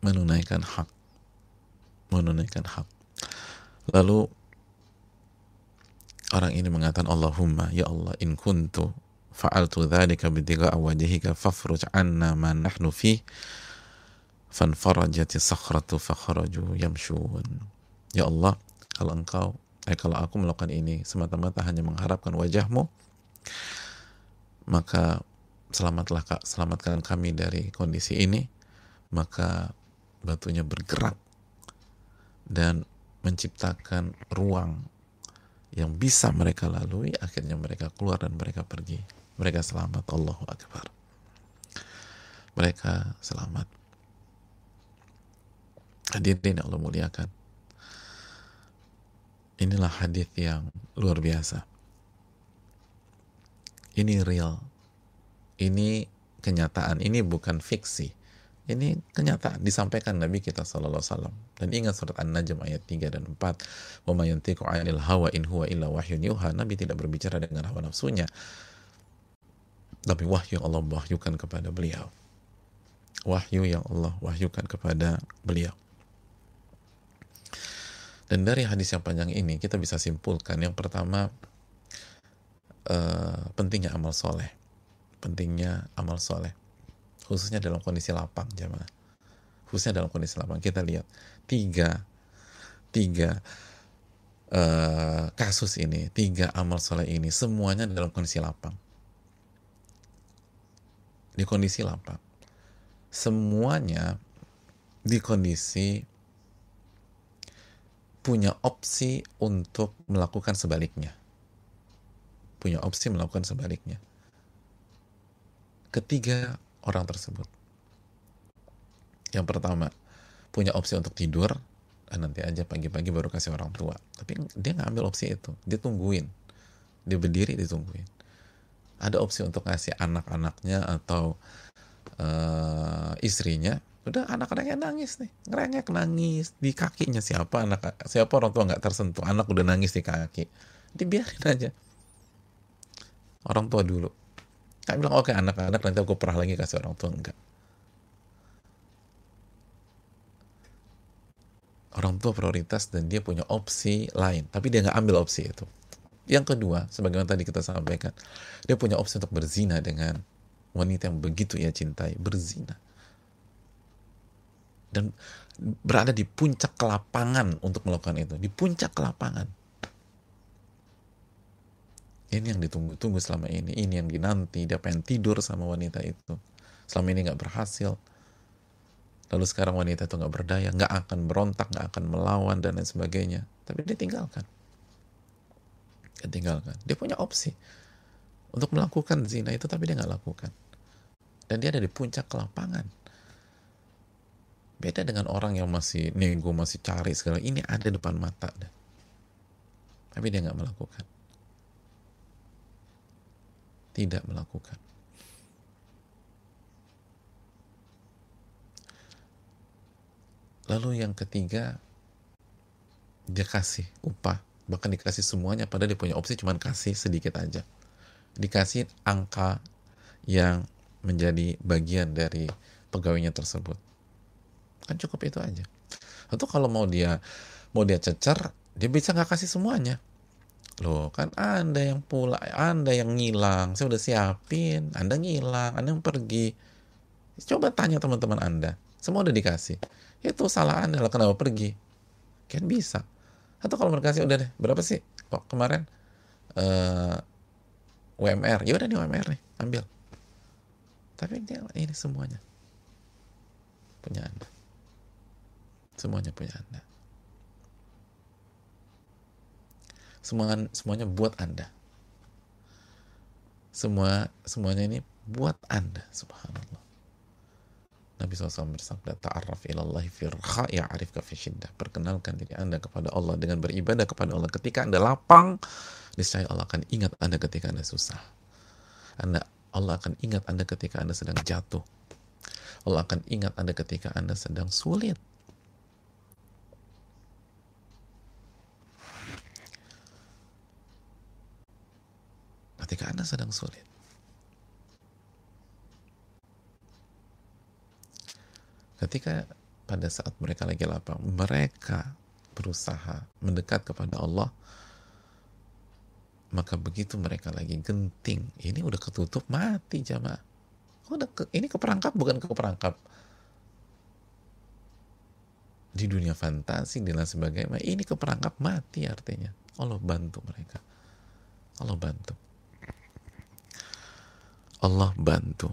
menunaikan hak. Menunaikan hak. Lalu orang ini mengatakan Allahumma ya Allah in kuntu fa'altu dzalika bitiga wajhika fafruj anna ma nahnu fi fanfarajat sakhratu fakharaju yamshun. Ya Allah kalau engkau eh kalau aku melakukan ini semata-mata hanya mengharapkan wajahmu maka selamatlah kak selamatkan kami dari kondisi ini maka batunya bergerak dan menciptakan ruang yang bisa mereka lalui akhirnya mereka keluar dan mereka pergi. Mereka selamat Allahu Akbar. Mereka selamat. Hadirin yang Allah muliakan inilah hadis yang luar biasa. Ini real ini kenyataan ini bukan fiksi ini kenyataan disampaikan Nabi kita Sallallahu Alaihi Wasallam. Dan ingat surat An-Najm ayat 3 dan 4. Wa mayantiqu 'anil hawa in huwa illa wahyun yuha. Nabi tidak berbicara dengan hawa nafsunya. Tapi wahyu yang Allah wahyukan kepada beliau. Wahyu yang Allah wahyukan kepada beliau. Dan dari hadis yang panjang ini kita bisa simpulkan yang pertama uh, pentingnya amal soleh, pentingnya amal soleh. Khususnya dalam kondisi lapang jamaah. Khususnya dalam kondisi lapang. Kita lihat tiga tiga uh, kasus ini tiga amal soleh ini semuanya dalam kondisi lapang. Di kondisi lapang. Semuanya di kondisi punya opsi untuk melakukan sebaliknya. Punya opsi melakukan sebaliknya ketiga orang tersebut. Yang pertama, punya opsi untuk tidur, ah, nanti aja pagi-pagi baru kasih orang tua. Tapi dia nggak ambil opsi itu, dia tungguin. Dia berdiri, ditungguin. Ada opsi untuk ngasih anak-anaknya atau uh, istrinya, udah anak-anaknya nangis nih, ngerengek nangis di kakinya siapa anak siapa orang tua nggak tersentuh, anak udah nangis di kaki, dibiarin aja. Orang tua dulu Kak bilang, oke okay, anak-anak nanti aku perah lagi kasih orang tua. Enggak. orang tua prioritas dan dia punya opsi lain tapi dia nggak ambil opsi itu yang kedua sebagaimana tadi kita sampaikan dia punya opsi untuk berzina dengan wanita yang begitu ia cintai berzina dan berada di puncak kelapangan untuk melakukan itu di puncak kelapangan ini yang ditunggu-tunggu selama ini. Ini yang dinanti. Dia pengen tidur sama wanita itu. Selama ini nggak berhasil. Lalu sekarang wanita itu nggak berdaya nggak akan berontak nggak akan melawan dan lain sebagainya. Tapi dia tinggalkan. Dia tinggalkan. Dia punya opsi untuk melakukan zina itu tapi dia nggak lakukan. Dan dia ada di puncak kelapangan. Beda dengan orang yang masih nego masih cari segala. Ini ada depan mata tapi dia nggak melakukan tidak melakukan. Lalu yang ketiga, dia kasih upah, bahkan dikasih semuanya, padahal dia punya opsi cuma kasih sedikit aja. Dikasih angka yang menjadi bagian dari pegawainya tersebut. Kan cukup itu aja. Atau kalau mau dia mau dia cecer, dia bisa nggak kasih semuanya. Loh, kan Anda yang pula, Anda yang ngilang. Saya udah siapin, Anda ngilang, Anda yang pergi. Coba tanya teman-teman Anda. Semua udah dikasih. Itu salah Anda lah, kenapa pergi? Kan bisa. Atau kalau mereka kasih, udah deh, berapa sih? Kok kemarin uh, eh, WMR, ya udah nih WMR nih, ambil. Tapi dia, ini semuanya punya Anda. Semuanya punya Anda. Semuanya, semuanya buat Anda. Semua semuanya ini buat Anda, subhanallah. Nabi SAW bersabda, Ta'arraf ilallahi firha ya'arifka fi syiddah. Perkenalkan diri Anda kepada Allah dengan beribadah kepada Allah. Ketika Anda lapang, niscaya Allah akan ingat Anda ketika Anda susah. Anda Allah akan ingat Anda ketika Anda sedang jatuh. Allah akan ingat Anda ketika Anda sedang sulit. Ketika Anda sedang sulit. Ketika pada saat mereka lagi lapang, mereka berusaha mendekat kepada Allah, maka begitu mereka lagi genting, ini udah ketutup mati jamaah. Udah ke, ini keperangkap bukan keperangkap di dunia fantasi dan sebagainya. Ini keperangkap mati artinya. Allah bantu mereka. Allah bantu. Allah bantu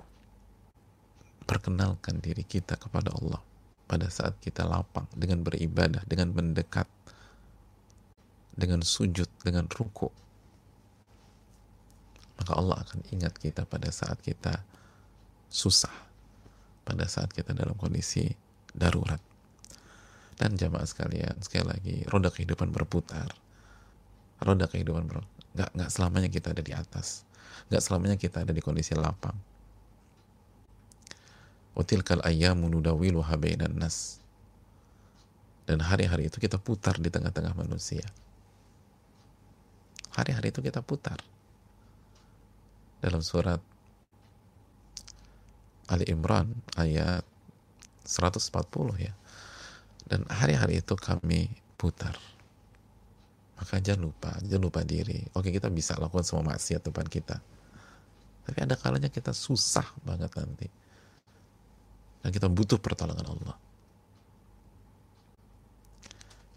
perkenalkan diri kita kepada Allah pada saat kita lapang dengan beribadah, dengan mendekat, dengan sujud, dengan ruku. Maka Allah akan ingat kita pada saat kita susah, pada saat kita dalam kondisi darurat. Dan jamaah sekalian, sekali lagi, roda kehidupan berputar. Roda kehidupan berputar. Gak, gak selamanya kita ada di atas Gak selamanya kita ada di kondisi lapang. Utilkal ayyamu nas. Dan hari-hari itu kita putar di tengah-tengah manusia. Hari-hari itu kita putar. Dalam surat Ali Imran ayat 140 ya. Dan hari-hari itu kami putar. Maka jangan lupa, jangan lupa diri. Oke, kita bisa lakukan semua maksiat depan kita tapi ada kalanya kita susah banget nanti. Dan kita butuh pertolongan Allah.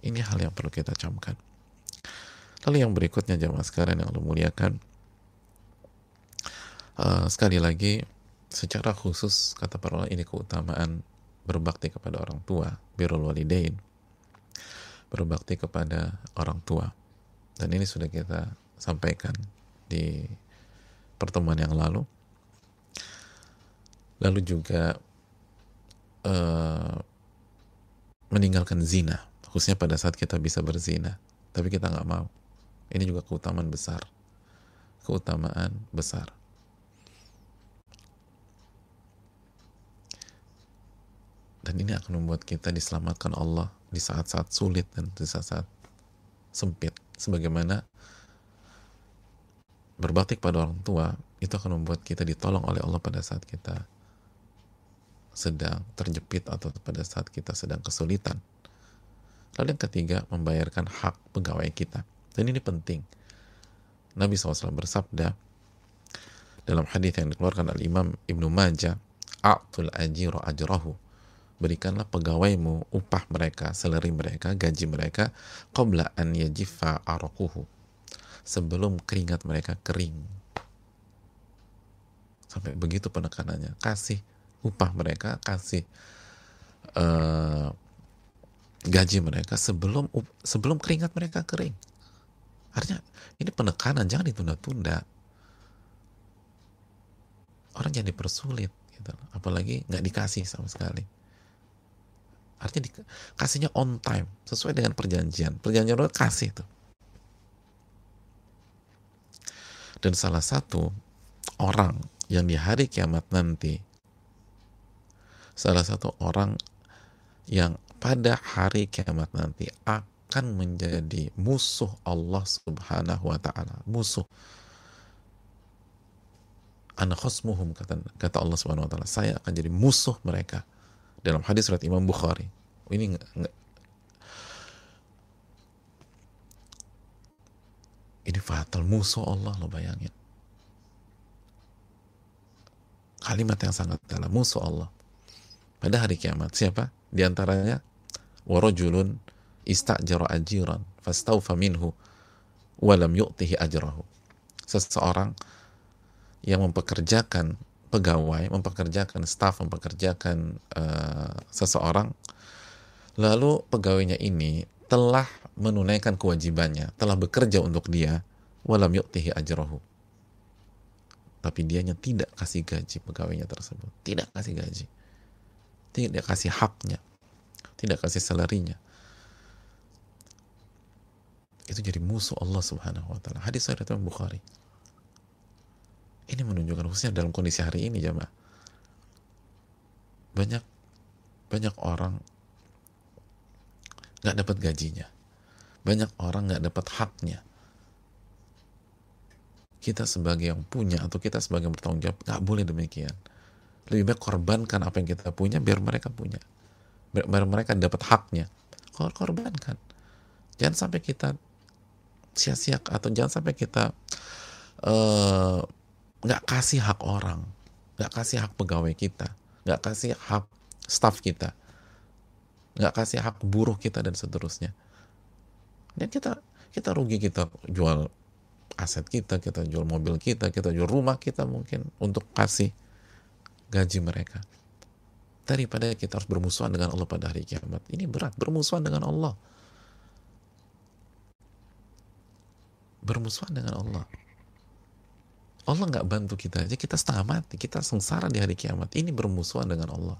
Ini hal yang perlu kita camkan. Lalu yang berikutnya jamaah sekarang yang Allah muliakan. Uh, sekali lagi, secara khusus kata para ulama ini keutamaan berbakti kepada orang tua, birrul walidain. Berbakti kepada orang tua. Dan ini sudah kita sampaikan di pertemuan yang lalu. Lalu juga uh, meninggalkan zina, khususnya pada saat kita bisa berzina, tapi kita nggak mau. Ini juga keutamaan besar, keutamaan besar. Dan ini akan membuat kita diselamatkan Allah di saat-saat sulit dan di saat-saat sempit. Sebagaimana berbakti kepada orang tua itu akan membuat kita ditolong oleh Allah pada saat kita sedang terjepit atau pada saat kita sedang kesulitan. Lalu yang ketiga, membayarkan hak pegawai kita. Dan ini penting. Nabi SAW bersabda dalam hadis yang dikeluarkan oleh Imam Ibnu Majah, "A'tul ajira ajrahu." Berikanlah pegawaimu upah mereka, seleri mereka, gaji mereka qabla an yajifa araquhu. Sebelum keringat mereka kering. Sampai begitu penekanannya. Kasih upah mereka, kasih uh, gaji mereka sebelum sebelum keringat mereka kering. Artinya ini penekanan jangan ditunda-tunda. Orang jangan dipersulit, gitu. apalagi nggak dikasih sama sekali. Artinya kasihnya on time, sesuai dengan perjanjian. Perjanjian itu kasih tuh. Dan salah satu orang yang di hari kiamat nanti, salah satu orang yang pada hari kiamat nanti akan menjadi musuh Allah Subhanahu wa taala, musuh. Ana khosmuhum kata, kata Allah Subhanahu wa taala, saya akan jadi musuh mereka. Dalam hadis surat Imam Bukhari. Ini ini fatal musuh Allah lo bayangin. Kalimat yang sangat dalam musuh Allah. Pada hari kiamat siapa? Di antaranya warajulun istajara ajiran fastaufa minhu walam yu'tihi ajrahu. Seseorang yang mempekerjakan pegawai, mempekerjakan staf, mempekerjakan uh, seseorang, lalu pegawainya ini telah menunaikan kewajibannya, telah bekerja untuk dia, walam yu'tihi ajrahu. Tapi dianya tidak kasih gaji pegawainya tersebut, tidak kasih gaji, tidak kasih haknya. Tidak kasih salarinya. Itu jadi musuh Allah subhanahu wa ta'ala. Hadis saya dari Bukhari. Ini menunjukkan khususnya dalam kondisi hari ini jamaah banyak banyak orang nggak dapat gajinya. Banyak orang nggak dapat haknya. Kita sebagai yang punya atau kita sebagai yang bertanggung jawab nggak boleh demikian. Lebih baik korbankan apa yang kita punya biar mereka punya. Biar mereka dapat haknya. Kor korbankan. Jangan sampai kita sia-sia atau jangan sampai kita eh, nggak uh, kasih hak orang. Nggak kasih hak pegawai kita. Nggak kasih hak staff kita nggak kasih hak buruh kita dan seterusnya dan kita kita rugi kita jual aset kita kita jual mobil kita kita jual rumah kita mungkin untuk kasih gaji mereka daripada kita harus bermusuhan dengan Allah pada hari kiamat. Ini berat, bermusuhan dengan Allah. Bermusuhan dengan Allah. Allah nggak bantu kita aja, kita setengah mati, kita sengsara di hari kiamat. Ini bermusuhan dengan Allah.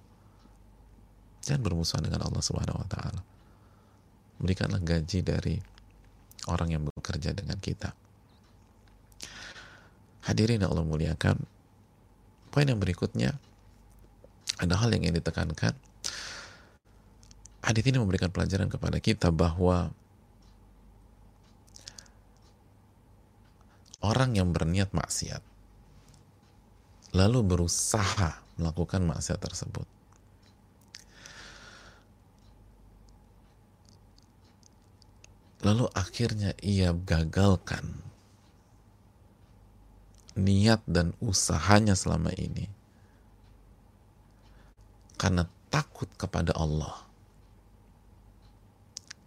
Jangan bermusuhan dengan Allah Subhanahu wa taala. Berikanlah gaji dari orang yang bekerja dengan kita. Hadirin Allah muliakan. Poin yang berikutnya, ada hal yang ingin ditekankan hadis ini memberikan pelajaran kepada kita bahwa orang yang berniat maksiat lalu berusaha melakukan maksiat tersebut lalu akhirnya ia gagalkan niat dan usahanya selama ini. Karena takut kepada Allah.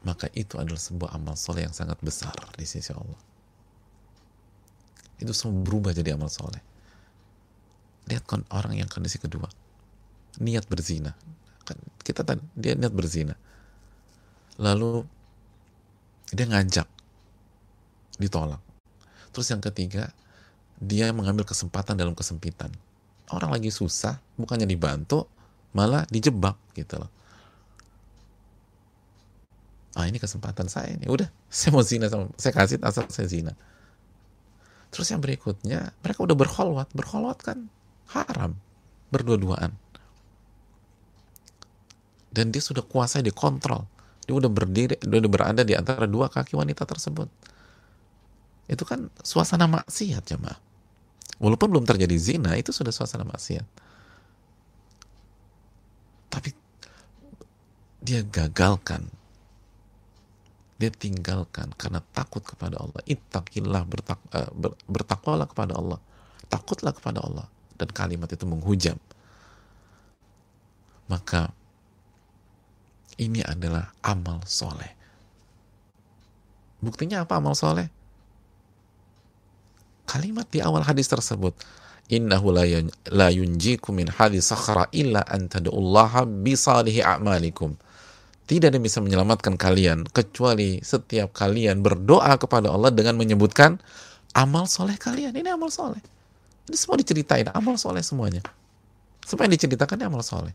Maka itu adalah sebuah amal soleh yang sangat besar di sisi Allah. Itu semua berubah jadi amal soleh. Lihat kon orang yang kondisi kedua. Niat berzina. Kan kita tadi dia niat berzina. Lalu dia ngajak. Ditolak. Terus yang ketiga dia mengambil kesempatan dalam kesempitan. Orang lagi susah bukannya dibantu malah dijebak gitu loh. Ah ini kesempatan saya ini. Udah saya mau zina sama saya kasih asal saya zina. Terus yang berikutnya mereka udah berkholwat. Berkholwat kan haram. Berdua-duaan. Dan dia sudah kuasai dikontrol dia udah berdiri dia udah berada di antara dua kaki wanita tersebut. Itu kan suasana maksiat jemaah. Walaupun belum terjadi zina itu sudah suasana maksiat. Tapi dia gagalkan. Dia tinggalkan karena takut kepada Allah. Ittaqillah bertak, uh, ber, bertakwalah kepada Allah. Takutlah kepada Allah. Dan kalimat itu menghujam. Maka ini adalah amal soleh buktinya apa amal soleh kalimat di awal hadis tersebut innahu la yunjikum min hadis sakhara illa an bisalihi a'malikum tidak ada yang bisa menyelamatkan kalian kecuali setiap kalian berdoa kepada Allah dengan menyebutkan amal soleh kalian. Ini amal soleh. Ini semua diceritain, amal soleh semuanya. Semua yang diceritakan ini amal soleh.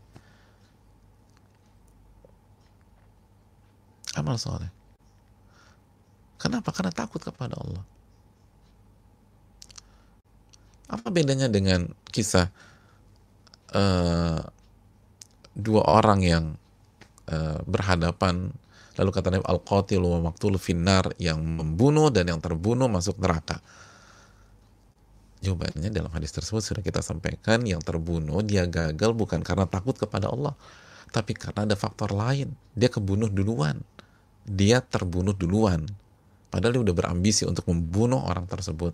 Amal soleh. Kenapa? Karena takut kepada Allah. Apa bedanya dengan kisah uh, dua orang yang Eh, berhadapan lalu kata Nabi al-qatil wa maqtul finnar yang membunuh dan yang terbunuh masuk neraka jawabannya dalam hadis tersebut sudah kita sampaikan yang terbunuh dia gagal bukan karena takut kepada Allah tapi karena ada faktor lain dia kebunuh duluan dia terbunuh duluan. Padahal dia udah berambisi untuk membunuh orang tersebut.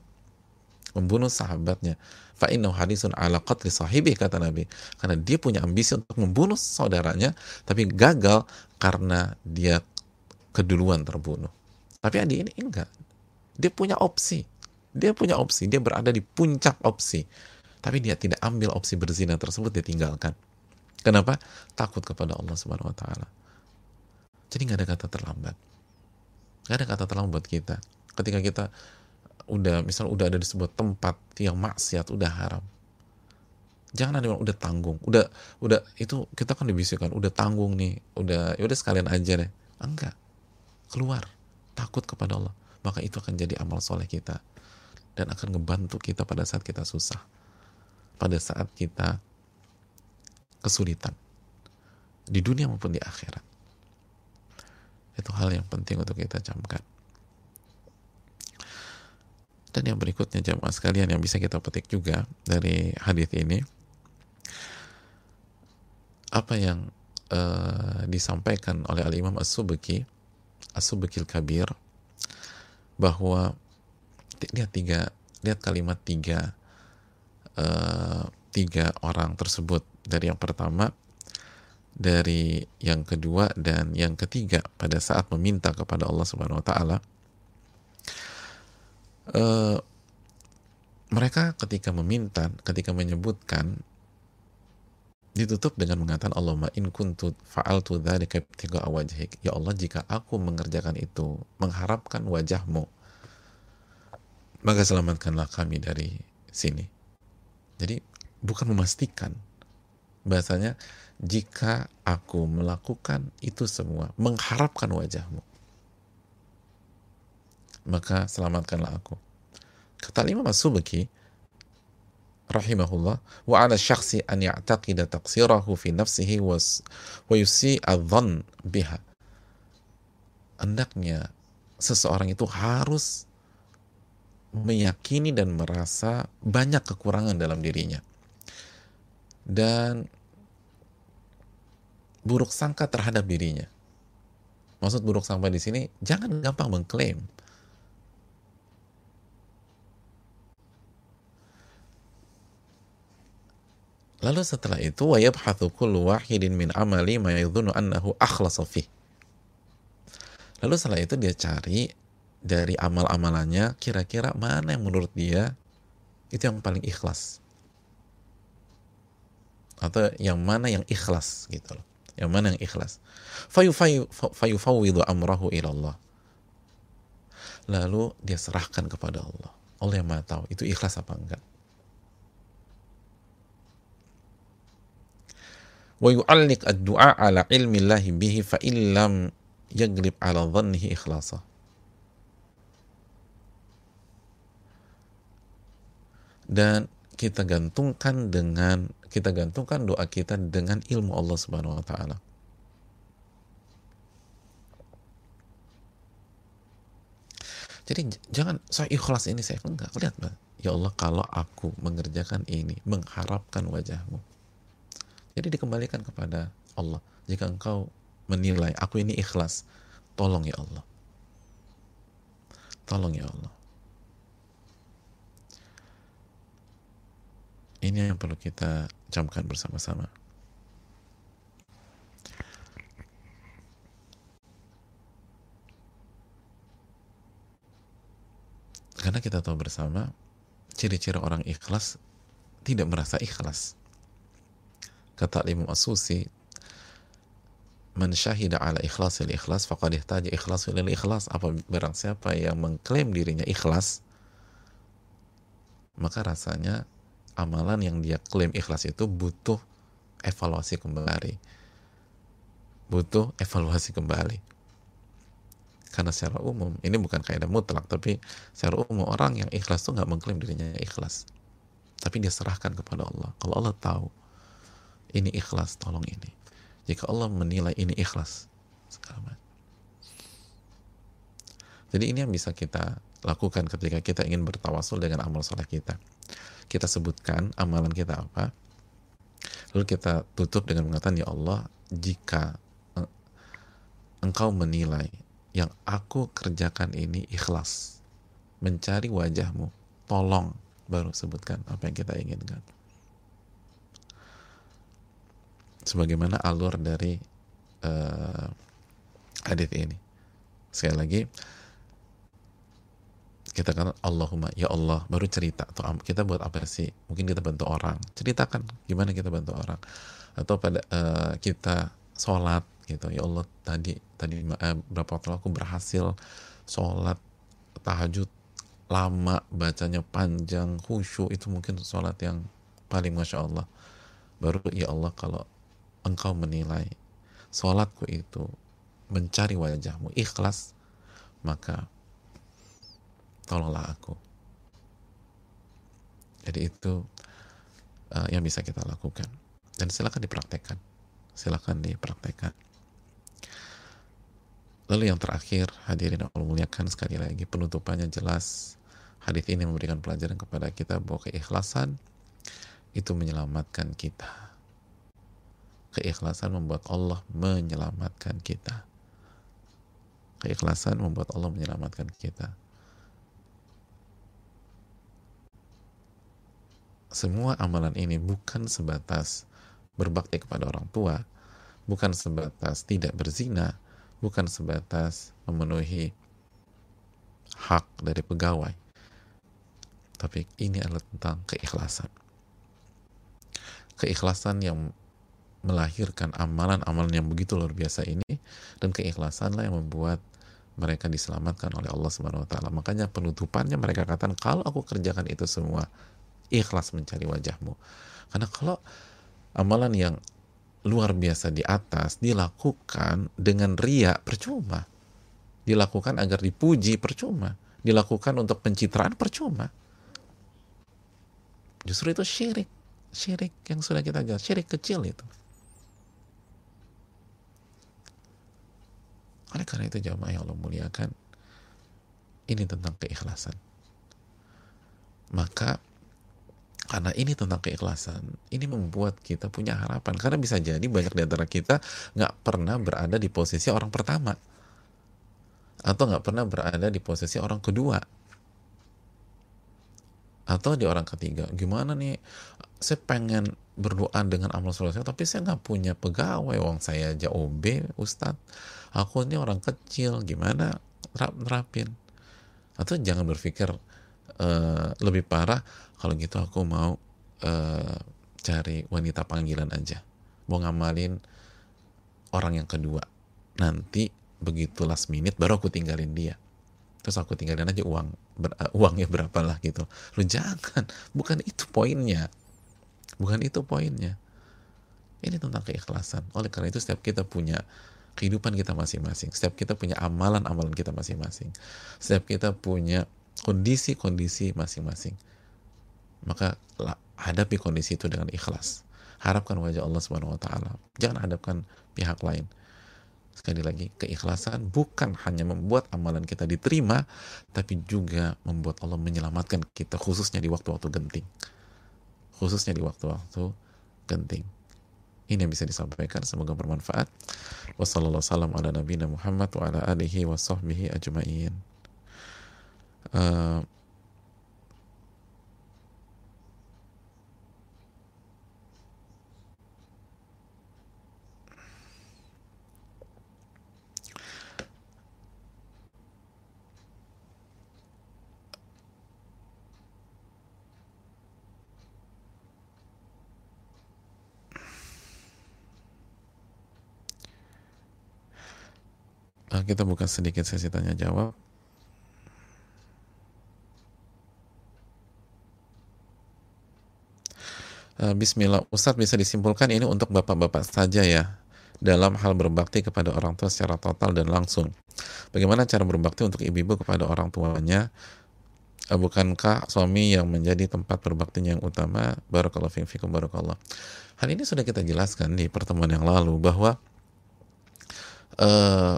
Membunuh sahabatnya. Fa innahu hadisun ala qatli sahibi kata Nabi. Karena dia punya ambisi untuk membunuh saudaranya tapi gagal karena dia keduluan terbunuh. Tapi Adi ini enggak. Dia punya opsi. Dia punya opsi. Dia berada di puncak opsi. Tapi dia tidak ambil opsi berzina tersebut dia tinggalkan. Kenapa? Takut kepada Allah Subhanahu Wa Taala jadi nggak ada kata terlambat. Nggak ada kata terlambat buat kita. Ketika kita udah misal udah ada di sebuah tempat yang maksiat udah haram. Jangan ada yang udah tanggung. Udah udah itu kita kan dibisikkan udah tanggung nih udah ya udah sekalian aja deh. Enggak. Keluar. Takut kepada Allah. Maka itu akan jadi amal soleh kita. Dan akan ngebantu kita pada saat kita susah. Pada saat kita kesulitan. Di dunia maupun di akhirat itu hal yang penting untuk kita camkan. Dan yang berikutnya jamaah sekalian yang bisa kita petik juga dari hadis ini apa yang uh, disampaikan oleh Al Imam As-Subki As-Subki Kabir bahwa lihat tiga lihat kalimat tiga uh, tiga orang tersebut. Dari yang pertama dari yang kedua dan yang ketiga pada saat meminta kepada Allah Subhanahu wa taala uh, mereka ketika meminta, ketika menyebutkan ditutup dengan mengatakan Allahumma in kuntu fa'altu dzalika ibtigha'a wajhik. Ya Allah, jika aku mengerjakan itu mengharapkan wajahmu, maka selamatkanlah kami dari sini. Jadi bukan memastikan. Bahasanya jika aku melakukan itu semua mengharapkan wajahmu maka selamatkanlah aku. Kata Imam As-Subki rahimahullah wa ala syakhsi an ya'taqida taqsirahu fi nafsihi wa yusi adhan biha. Hendaknya seseorang itu harus meyakini dan merasa banyak kekurangan dalam dirinya. Dan buruk sangka terhadap dirinya. Maksud buruk sangka di sini jangan gampang mengklaim Lalu setelah itu wa yabhathu kullu wahidin min amali ma annahu akhlasa fih. Lalu setelah itu dia cari dari amal-amalannya kira-kira mana yang menurut dia itu yang paling ikhlas. Atau yang mana yang ikhlas gitu loh. Yang mana yang ikhlas. Fayufawwidu amrahu ilallah. Lalu dia serahkan kepada Allah. Allah yang maha tahu itu ikhlas apa enggak. wa yu'alliq ad-du'a ala ilmi Allah bihi fa illam yaglib ala dhannihi ikhlasa dan kita gantungkan dengan kita gantungkan doa kita dengan ilmu Allah Subhanahu wa taala. Jadi jangan saya ikhlas ini saya enggak lihat ya Allah kalau aku mengerjakan ini mengharapkan wajahmu jadi dikembalikan kepada Allah. Jika engkau menilai aku ini ikhlas, tolong ya Allah. Tolong ya Allah. Ini yang perlu kita camkan bersama-sama. Karena kita tahu bersama ciri-ciri orang ikhlas tidak merasa ikhlas. Kata Imam As-Susi, Man syahida ala ikhlasil ikhlas faqad ihtaja ikhlasil ikhlas. Apa barang siapa yang mengklaim dirinya ikhlas, maka rasanya amalan yang dia klaim ikhlas itu butuh evaluasi kembali. Butuh evaluasi kembali. Karena secara umum, ini bukan kaidah mutlak, tapi secara umum orang yang ikhlas itu nggak mengklaim dirinya ikhlas. Tapi dia serahkan kepada Allah. Kalau Allah tahu, ini ikhlas, tolong ini. Jika Allah menilai ini ikhlas, sekarang. Jadi ini yang bisa kita lakukan ketika kita ingin bertawasul dengan amal soleh kita. Kita sebutkan amalan kita apa, lalu kita tutup dengan mengatakan, Ya Allah, jika engkau menilai yang aku kerjakan ini ikhlas, mencari wajahmu, tolong, baru sebutkan apa yang kita inginkan sebagaimana alur dari uh, hadis ini. Sekali lagi kita kan Allahumma ya Allah baru cerita atau kita buat apa sih mungkin kita bantu orang. Ceritakan gimana kita bantu orang. Atau pada uh, kita sholat gitu ya Allah tadi tadi uh, berapa waktu aku berhasil sholat tahajud lama bacanya panjang khusyuk itu mungkin sholat yang paling masya Allah. Baru ya Allah kalau engkau menilai sholatku itu mencari wajahmu ikhlas maka tolonglah aku. Jadi itu uh, yang bisa kita lakukan. Dan silakan dipraktekkan. Silakan dipraktekkan. Lalu yang terakhir hadirin Allah muliakan sekali lagi penutupannya jelas. Hadis ini memberikan pelajaran kepada kita bahwa keikhlasan itu menyelamatkan kita. Keikhlasan membuat Allah menyelamatkan kita. Keikhlasan membuat Allah menyelamatkan kita. Semua amalan ini bukan sebatas berbakti kepada orang tua, bukan sebatas tidak berzina, bukan sebatas memenuhi hak dari pegawai. Tapi ini adalah tentang keikhlasan. Keikhlasan yang melahirkan amalan-amalan yang begitu luar biasa ini dan keikhlasanlah yang membuat mereka diselamatkan oleh Allah Subhanahu wa taala. Makanya penutupannya mereka katakan kalau aku kerjakan itu semua ikhlas mencari wajahmu. Karena kalau amalan yang luar biasa di atas dilakukan dengan ria percuma. Dilakukan agar dipuji percuma. Dilakukan untuk pencitraan percuma. Justru itu syirik. Syirik yang sudah kita jelas, syirik kecil itu. Oleh karena itu jamaah yang Allah muliakan, ini tentang keikhlasan. Maka karena ini tentang keikhlasan, ini membuat kita punya harapan. Karena bisa jadi banyak di antara kita nggak pernah berada di posisi orang pertama. Atau nggak pernah berada di posisi orang kedua. Atau di orang ketiga. Gimana nih, saya pengen berdoa dengan amal soleh, tapi saya nggak punya pegawai. Wong saya aja OB, Ustadz aku ini orang kecil gimana nerapin atau jangan berpikir uh, lebih parah kalau gitu aku mau uh, cari wanita panggilan aja. Mau ngamalin orang yang kedua. Nanti begitu last minute baru aku tinggalin dia. Terus aku tinggalin aja uang ber, uh, uangnya berapa lah gitu. Lu jangan. Bukan itu poinnya. Bukan itu poinnya. Ini tentang keikhlasan. Oleh karena itu setiap kita punya kehidupan kita masing-masing. Setiap kita punya amalan-amalan kita masing-masing. Setiap kita punya kondisi-kondisi masing-masing. Maka hadapi kondisi itu dengan ikhlas. Harapkan wajah Allah Subhanahu wa taala. Jangan hadapkan pihak lain. Sekali lagi, keikhlasan bukan hanya membuat amalan kita diterima, tapi juga membuat Allah menyelamatkan kita khususnya di waktu-waktu genting. Khususnya di waktu-waktu genting. Ini yang bisa disampaikan, semoga bermanfaat. Wassalamualaikum warahmatullahi wabarakatuh. Muhammad uh, kita buka sedikit sesi tanya jawab. Eh, Bismillah, Ustadz bisa disimpulkan ini untuk bapak-bapak saja ya dalam hal berbakti kepada orang tua secara total dan langsung. Bagaimana cara berbakti untuk ibu-ibu kepada orang tuanya? Eh, bukankah suami yang menjadi tempat berbaktinya yang utama? Barakallahu fiikum barakallah. Hal ini sudah kita jelaskan di pertemuan yang lalu bahwa uh,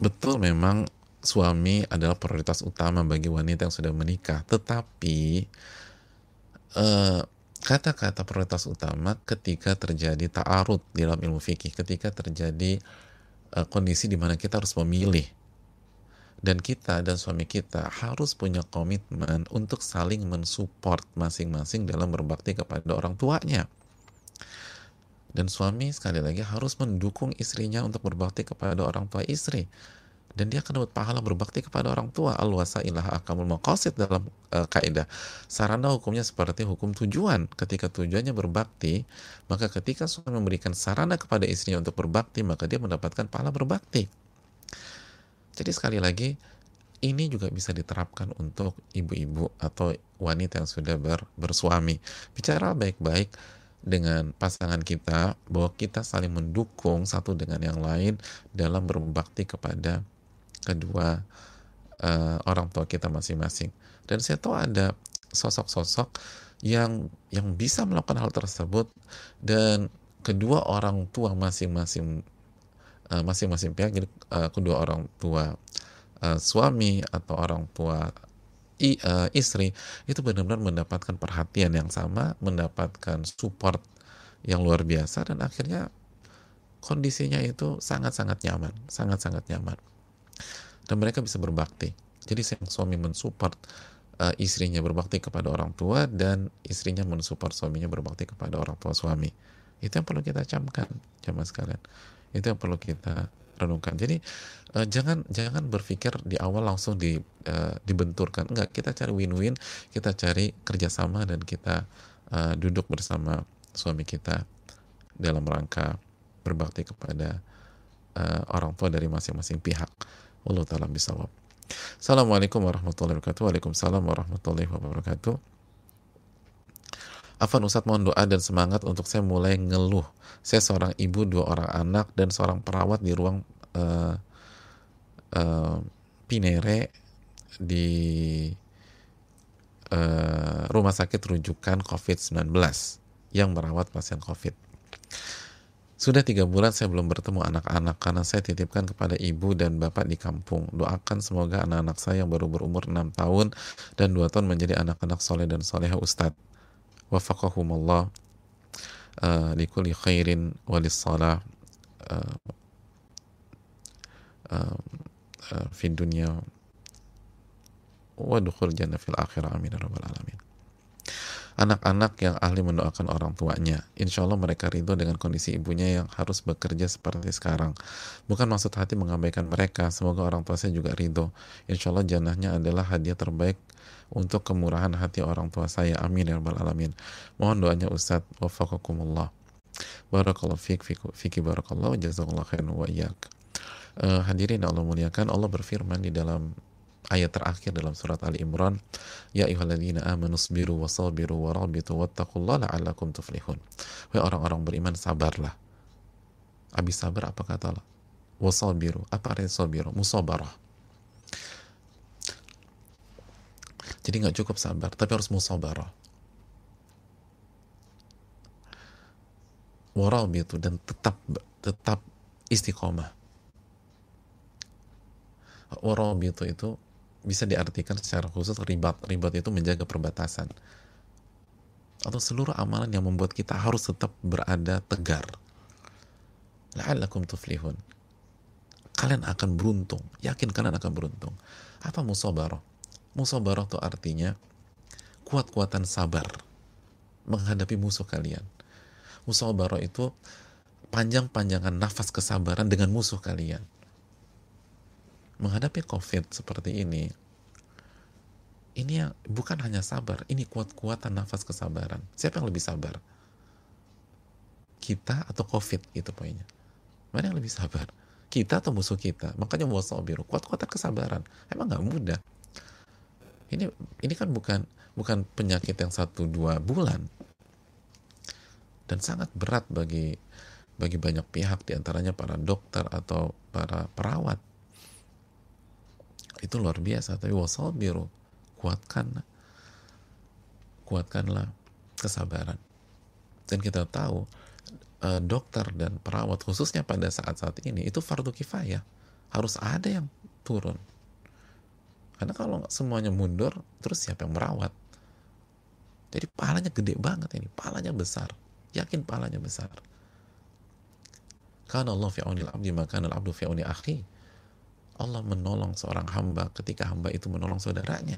betul memang suami adalah prioritas utama bagi wanita yang sudah menikah, tetapi eh, kata-kata prioritas utama ketika terjadi ta'arud di dalam ilmu fikih, ketika terjadi uh, kondisi di mana kita harus memilih. Dan kita dan suami kita harus punya komitmen untuk saling mensupport masing-masing dalam berbakti kepada orang tuanya dan suami sekali lagi harus mendukung istrinya untuk berbakti kepada orang tua istri. Dan dia akan dapat pahala berbakti kepada orang tua. Al wasailah akamul maqasid dalam uh, kaidah. Sarana hukumnya seperti hukum tujuan. Ketika tujuannya berbakti maka ketika suami memberikan sarana kepada istrinya untuk berbakti maka dia mendapatkan pahala berbakti. Jadi sekali lagi ini juga bisa diterapkan untuk ibu-ibu atau wanita yang sudah ber, bersuami. Bicara baik-baik dengan pasangan kita bahwa kita saling mendukung satu dengan yang lain dalam berbakti kepada kedua uh, orang tua kita masing-masing. Dan saya tahu ada sosok-sosok yang yang bisa melakukan hal tersebut dan kedua orang tua masing-masing uh, masing-masing pihak jadi uh, kedua orang tua uh, suami atau orang tua i, uh, istri itu benar-benar mendapatkan perhatian yang sama, mendapatkan support yang luar biasa dan akhirnya kondisinya itu sangat-sangat nyaman, sangat-sangat nyaman. Dan mereka bisa berbakti. Jadi sang suami mensupport uh, istrinya berbakti kepada orang tua dan istrinya mensupport suaminya berbakti kepada orang tua suami. Itu yang perlu kita camkan, jamaah sekalian. Itu yang perlu kita renungkan. Jadi uh, jangan jangan berpikir di awal langsung di uh, dibenturkan. Enggak, kita cari win-win, kita cari kerjasama dan kita uh, duduk bersama suami kita dalam rangka berbakti kepada uh, orang tua dari masing-masing pihak. Allah taala bisawab. Assalamualaikum warahmatullahi wabarakatuh. Waalaikumsalam warahmatullahi wabarakatuh. Afan Ustadz mohon doa dan semangat untuk saya mulai ngeluh. Saya seorang ibu, dua orang anak, dan seorang perawat di ruang uh, uh, Pinere di uh, rumah sakit rujukan COVID-19 yang merawat pasien COVID. Sudah tiga bulan saya belum bertemu anak-anak karena saya titipkan kepada ibu dan bapak di kampung. Doakan semoga anak-anak saya yang baru berumur 6 tahun dan 2 tahun menjadi anak-anak soleh dan soleha Ustadz wafaqahumullah uh, likulli khairin walis salah uh, uh, uh, fi dunia wa dukhul jannah fil akhirah amin ya rabbal alamin anak-anak yang ahli mendoakan orang tuanya. Insya Allah mereka ridho dengan kondisi ibunya yang harus bekerja seperti sekarang. Bukan maksud hati mengabaikan mereka. Semoga orang tua saya juga ridho. Insya Allah janahnya adalah hadiah terbaik untuk kemurahan hati orang tua saya. Amin ya rabbal alamin. Mohon doanya Ustadz. Wafakakumullah. Barakallahu fiqh, fiki barakallahu, jazakallah khairan wa iyak. Uh, hadirin Allah muliakan, Allah berfirman di dalam ayat terakhir dalam surat Ali Imran ya ayyuhalladzina amanu sabiru wasabiru warabitu wattaqullaha la'allakum tuflihun. Wahai orang-orang beriman sabarlah. Habis sabar apa kata Allah? Wasabiru apa artinya sabiru? Musabarah. Jadi nggak cukup sabar tapi harus musabarah. Warabitu dan tetap tetap istiqomah. Warabitu itu bisa diartikan secara khusus ribat. Ribat itu menjaga perbatasan. Atau seluruh amalan yang membuat kita harus tetap berada tegar. La'allakum tuflihun. Kalian akan beruntung. Yakin kalian akan beruntung. Apa musabarah? musabarah itu artinya kuat-kuatan sabar menghadapi musuh kalian musabarah itu panjang-panjangan nafas kesabaran dengan musuh kalian menghadapi covid seperti ini ini yang bukan hanya sabar ini kuat-kuatan nafas kesabaran. Siapa yang lebih sabar? Kita atau covid itu poinnya. Mana yang lebih sabar? Kita atau musuh kita? Makanya wasabiru kuat-kuatan kesabaran. Emang nggak mudah. Ini ini kan bukan bukan penyakit yang satu dua bulan. Dan sangat berat bagi bagi banyak pihak di antaranya para dokter atau para perawat itu luar biasa tapi wasabiru kuatkan kuatkanlah kesabaran dan kita tahu eh, dokter dan perawat khususnya pada saat-saat ini itu fardu kifayah harus ada yang turun karena kalau semuanya mundur, terus siapa yang merawat? Jadi pahalanya gede banget ini, pahalanya besar. Yakin pahalanya besar. Karena Allah fi'aunil abdi maka abdu fi'auni akhi. Allah menolong seorang hamba ketika hamba itu menolong saudaranya.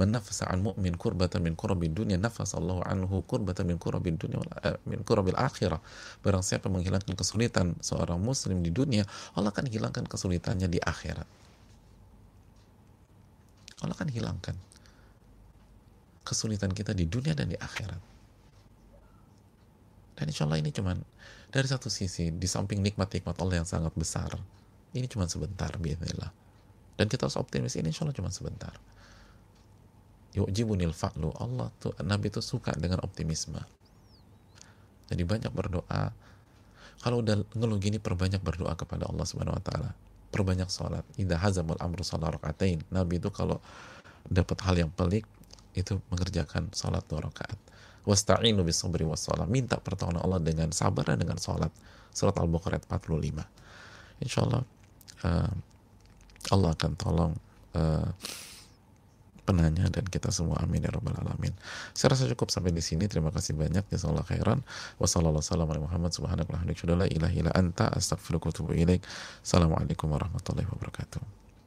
Menafasa an mu'min kurbatan min kurabil dunia nafas Allah anhu kurbatan min kurabil dunia eh, min kurabil akhirah. Barang siapa menghilangkan kesulitan seorang muslim di dunia, Allah akan hilangkan kesulitannya di akhirat. Allah akan hilangkan kesulitan kita di dunia dan di akhirat. Dan insya Allah ini cuman dari satu sisi, di samping nikmat-nikmat Allah yang sangat besar, ini cuma sebentar, biarlah. Dan kita harus optimis, ini insya Allah cuma sebentar. Yu'jibunil fa'lu. Allah tuh, Nabi itu suka dengan optimisme. Jadi banyak berdoa. Kalau udah ngeluh gini, perbanyak berdoa kepada Allah Subhanahu Wa Taala perbanyak sholat idha hazamul amru sholat Nabi itu kalau dapat hal yang pelik itu mengerjakan sholat dua rakaat wasta'inu bisabri wassalam minta pertolongan Allah dengan sabar dan dengan sholat surat Al-Baqarah 45 insya Allah uh, Allah akan tolong uh, penanya dan kita semua amin ya rabbal alamin. Saya rasa cukup sampai di sini. Terima kasih banyak. Jazakallahu khairan. Wassalamualaikum warahmatullahi wabarakatuh.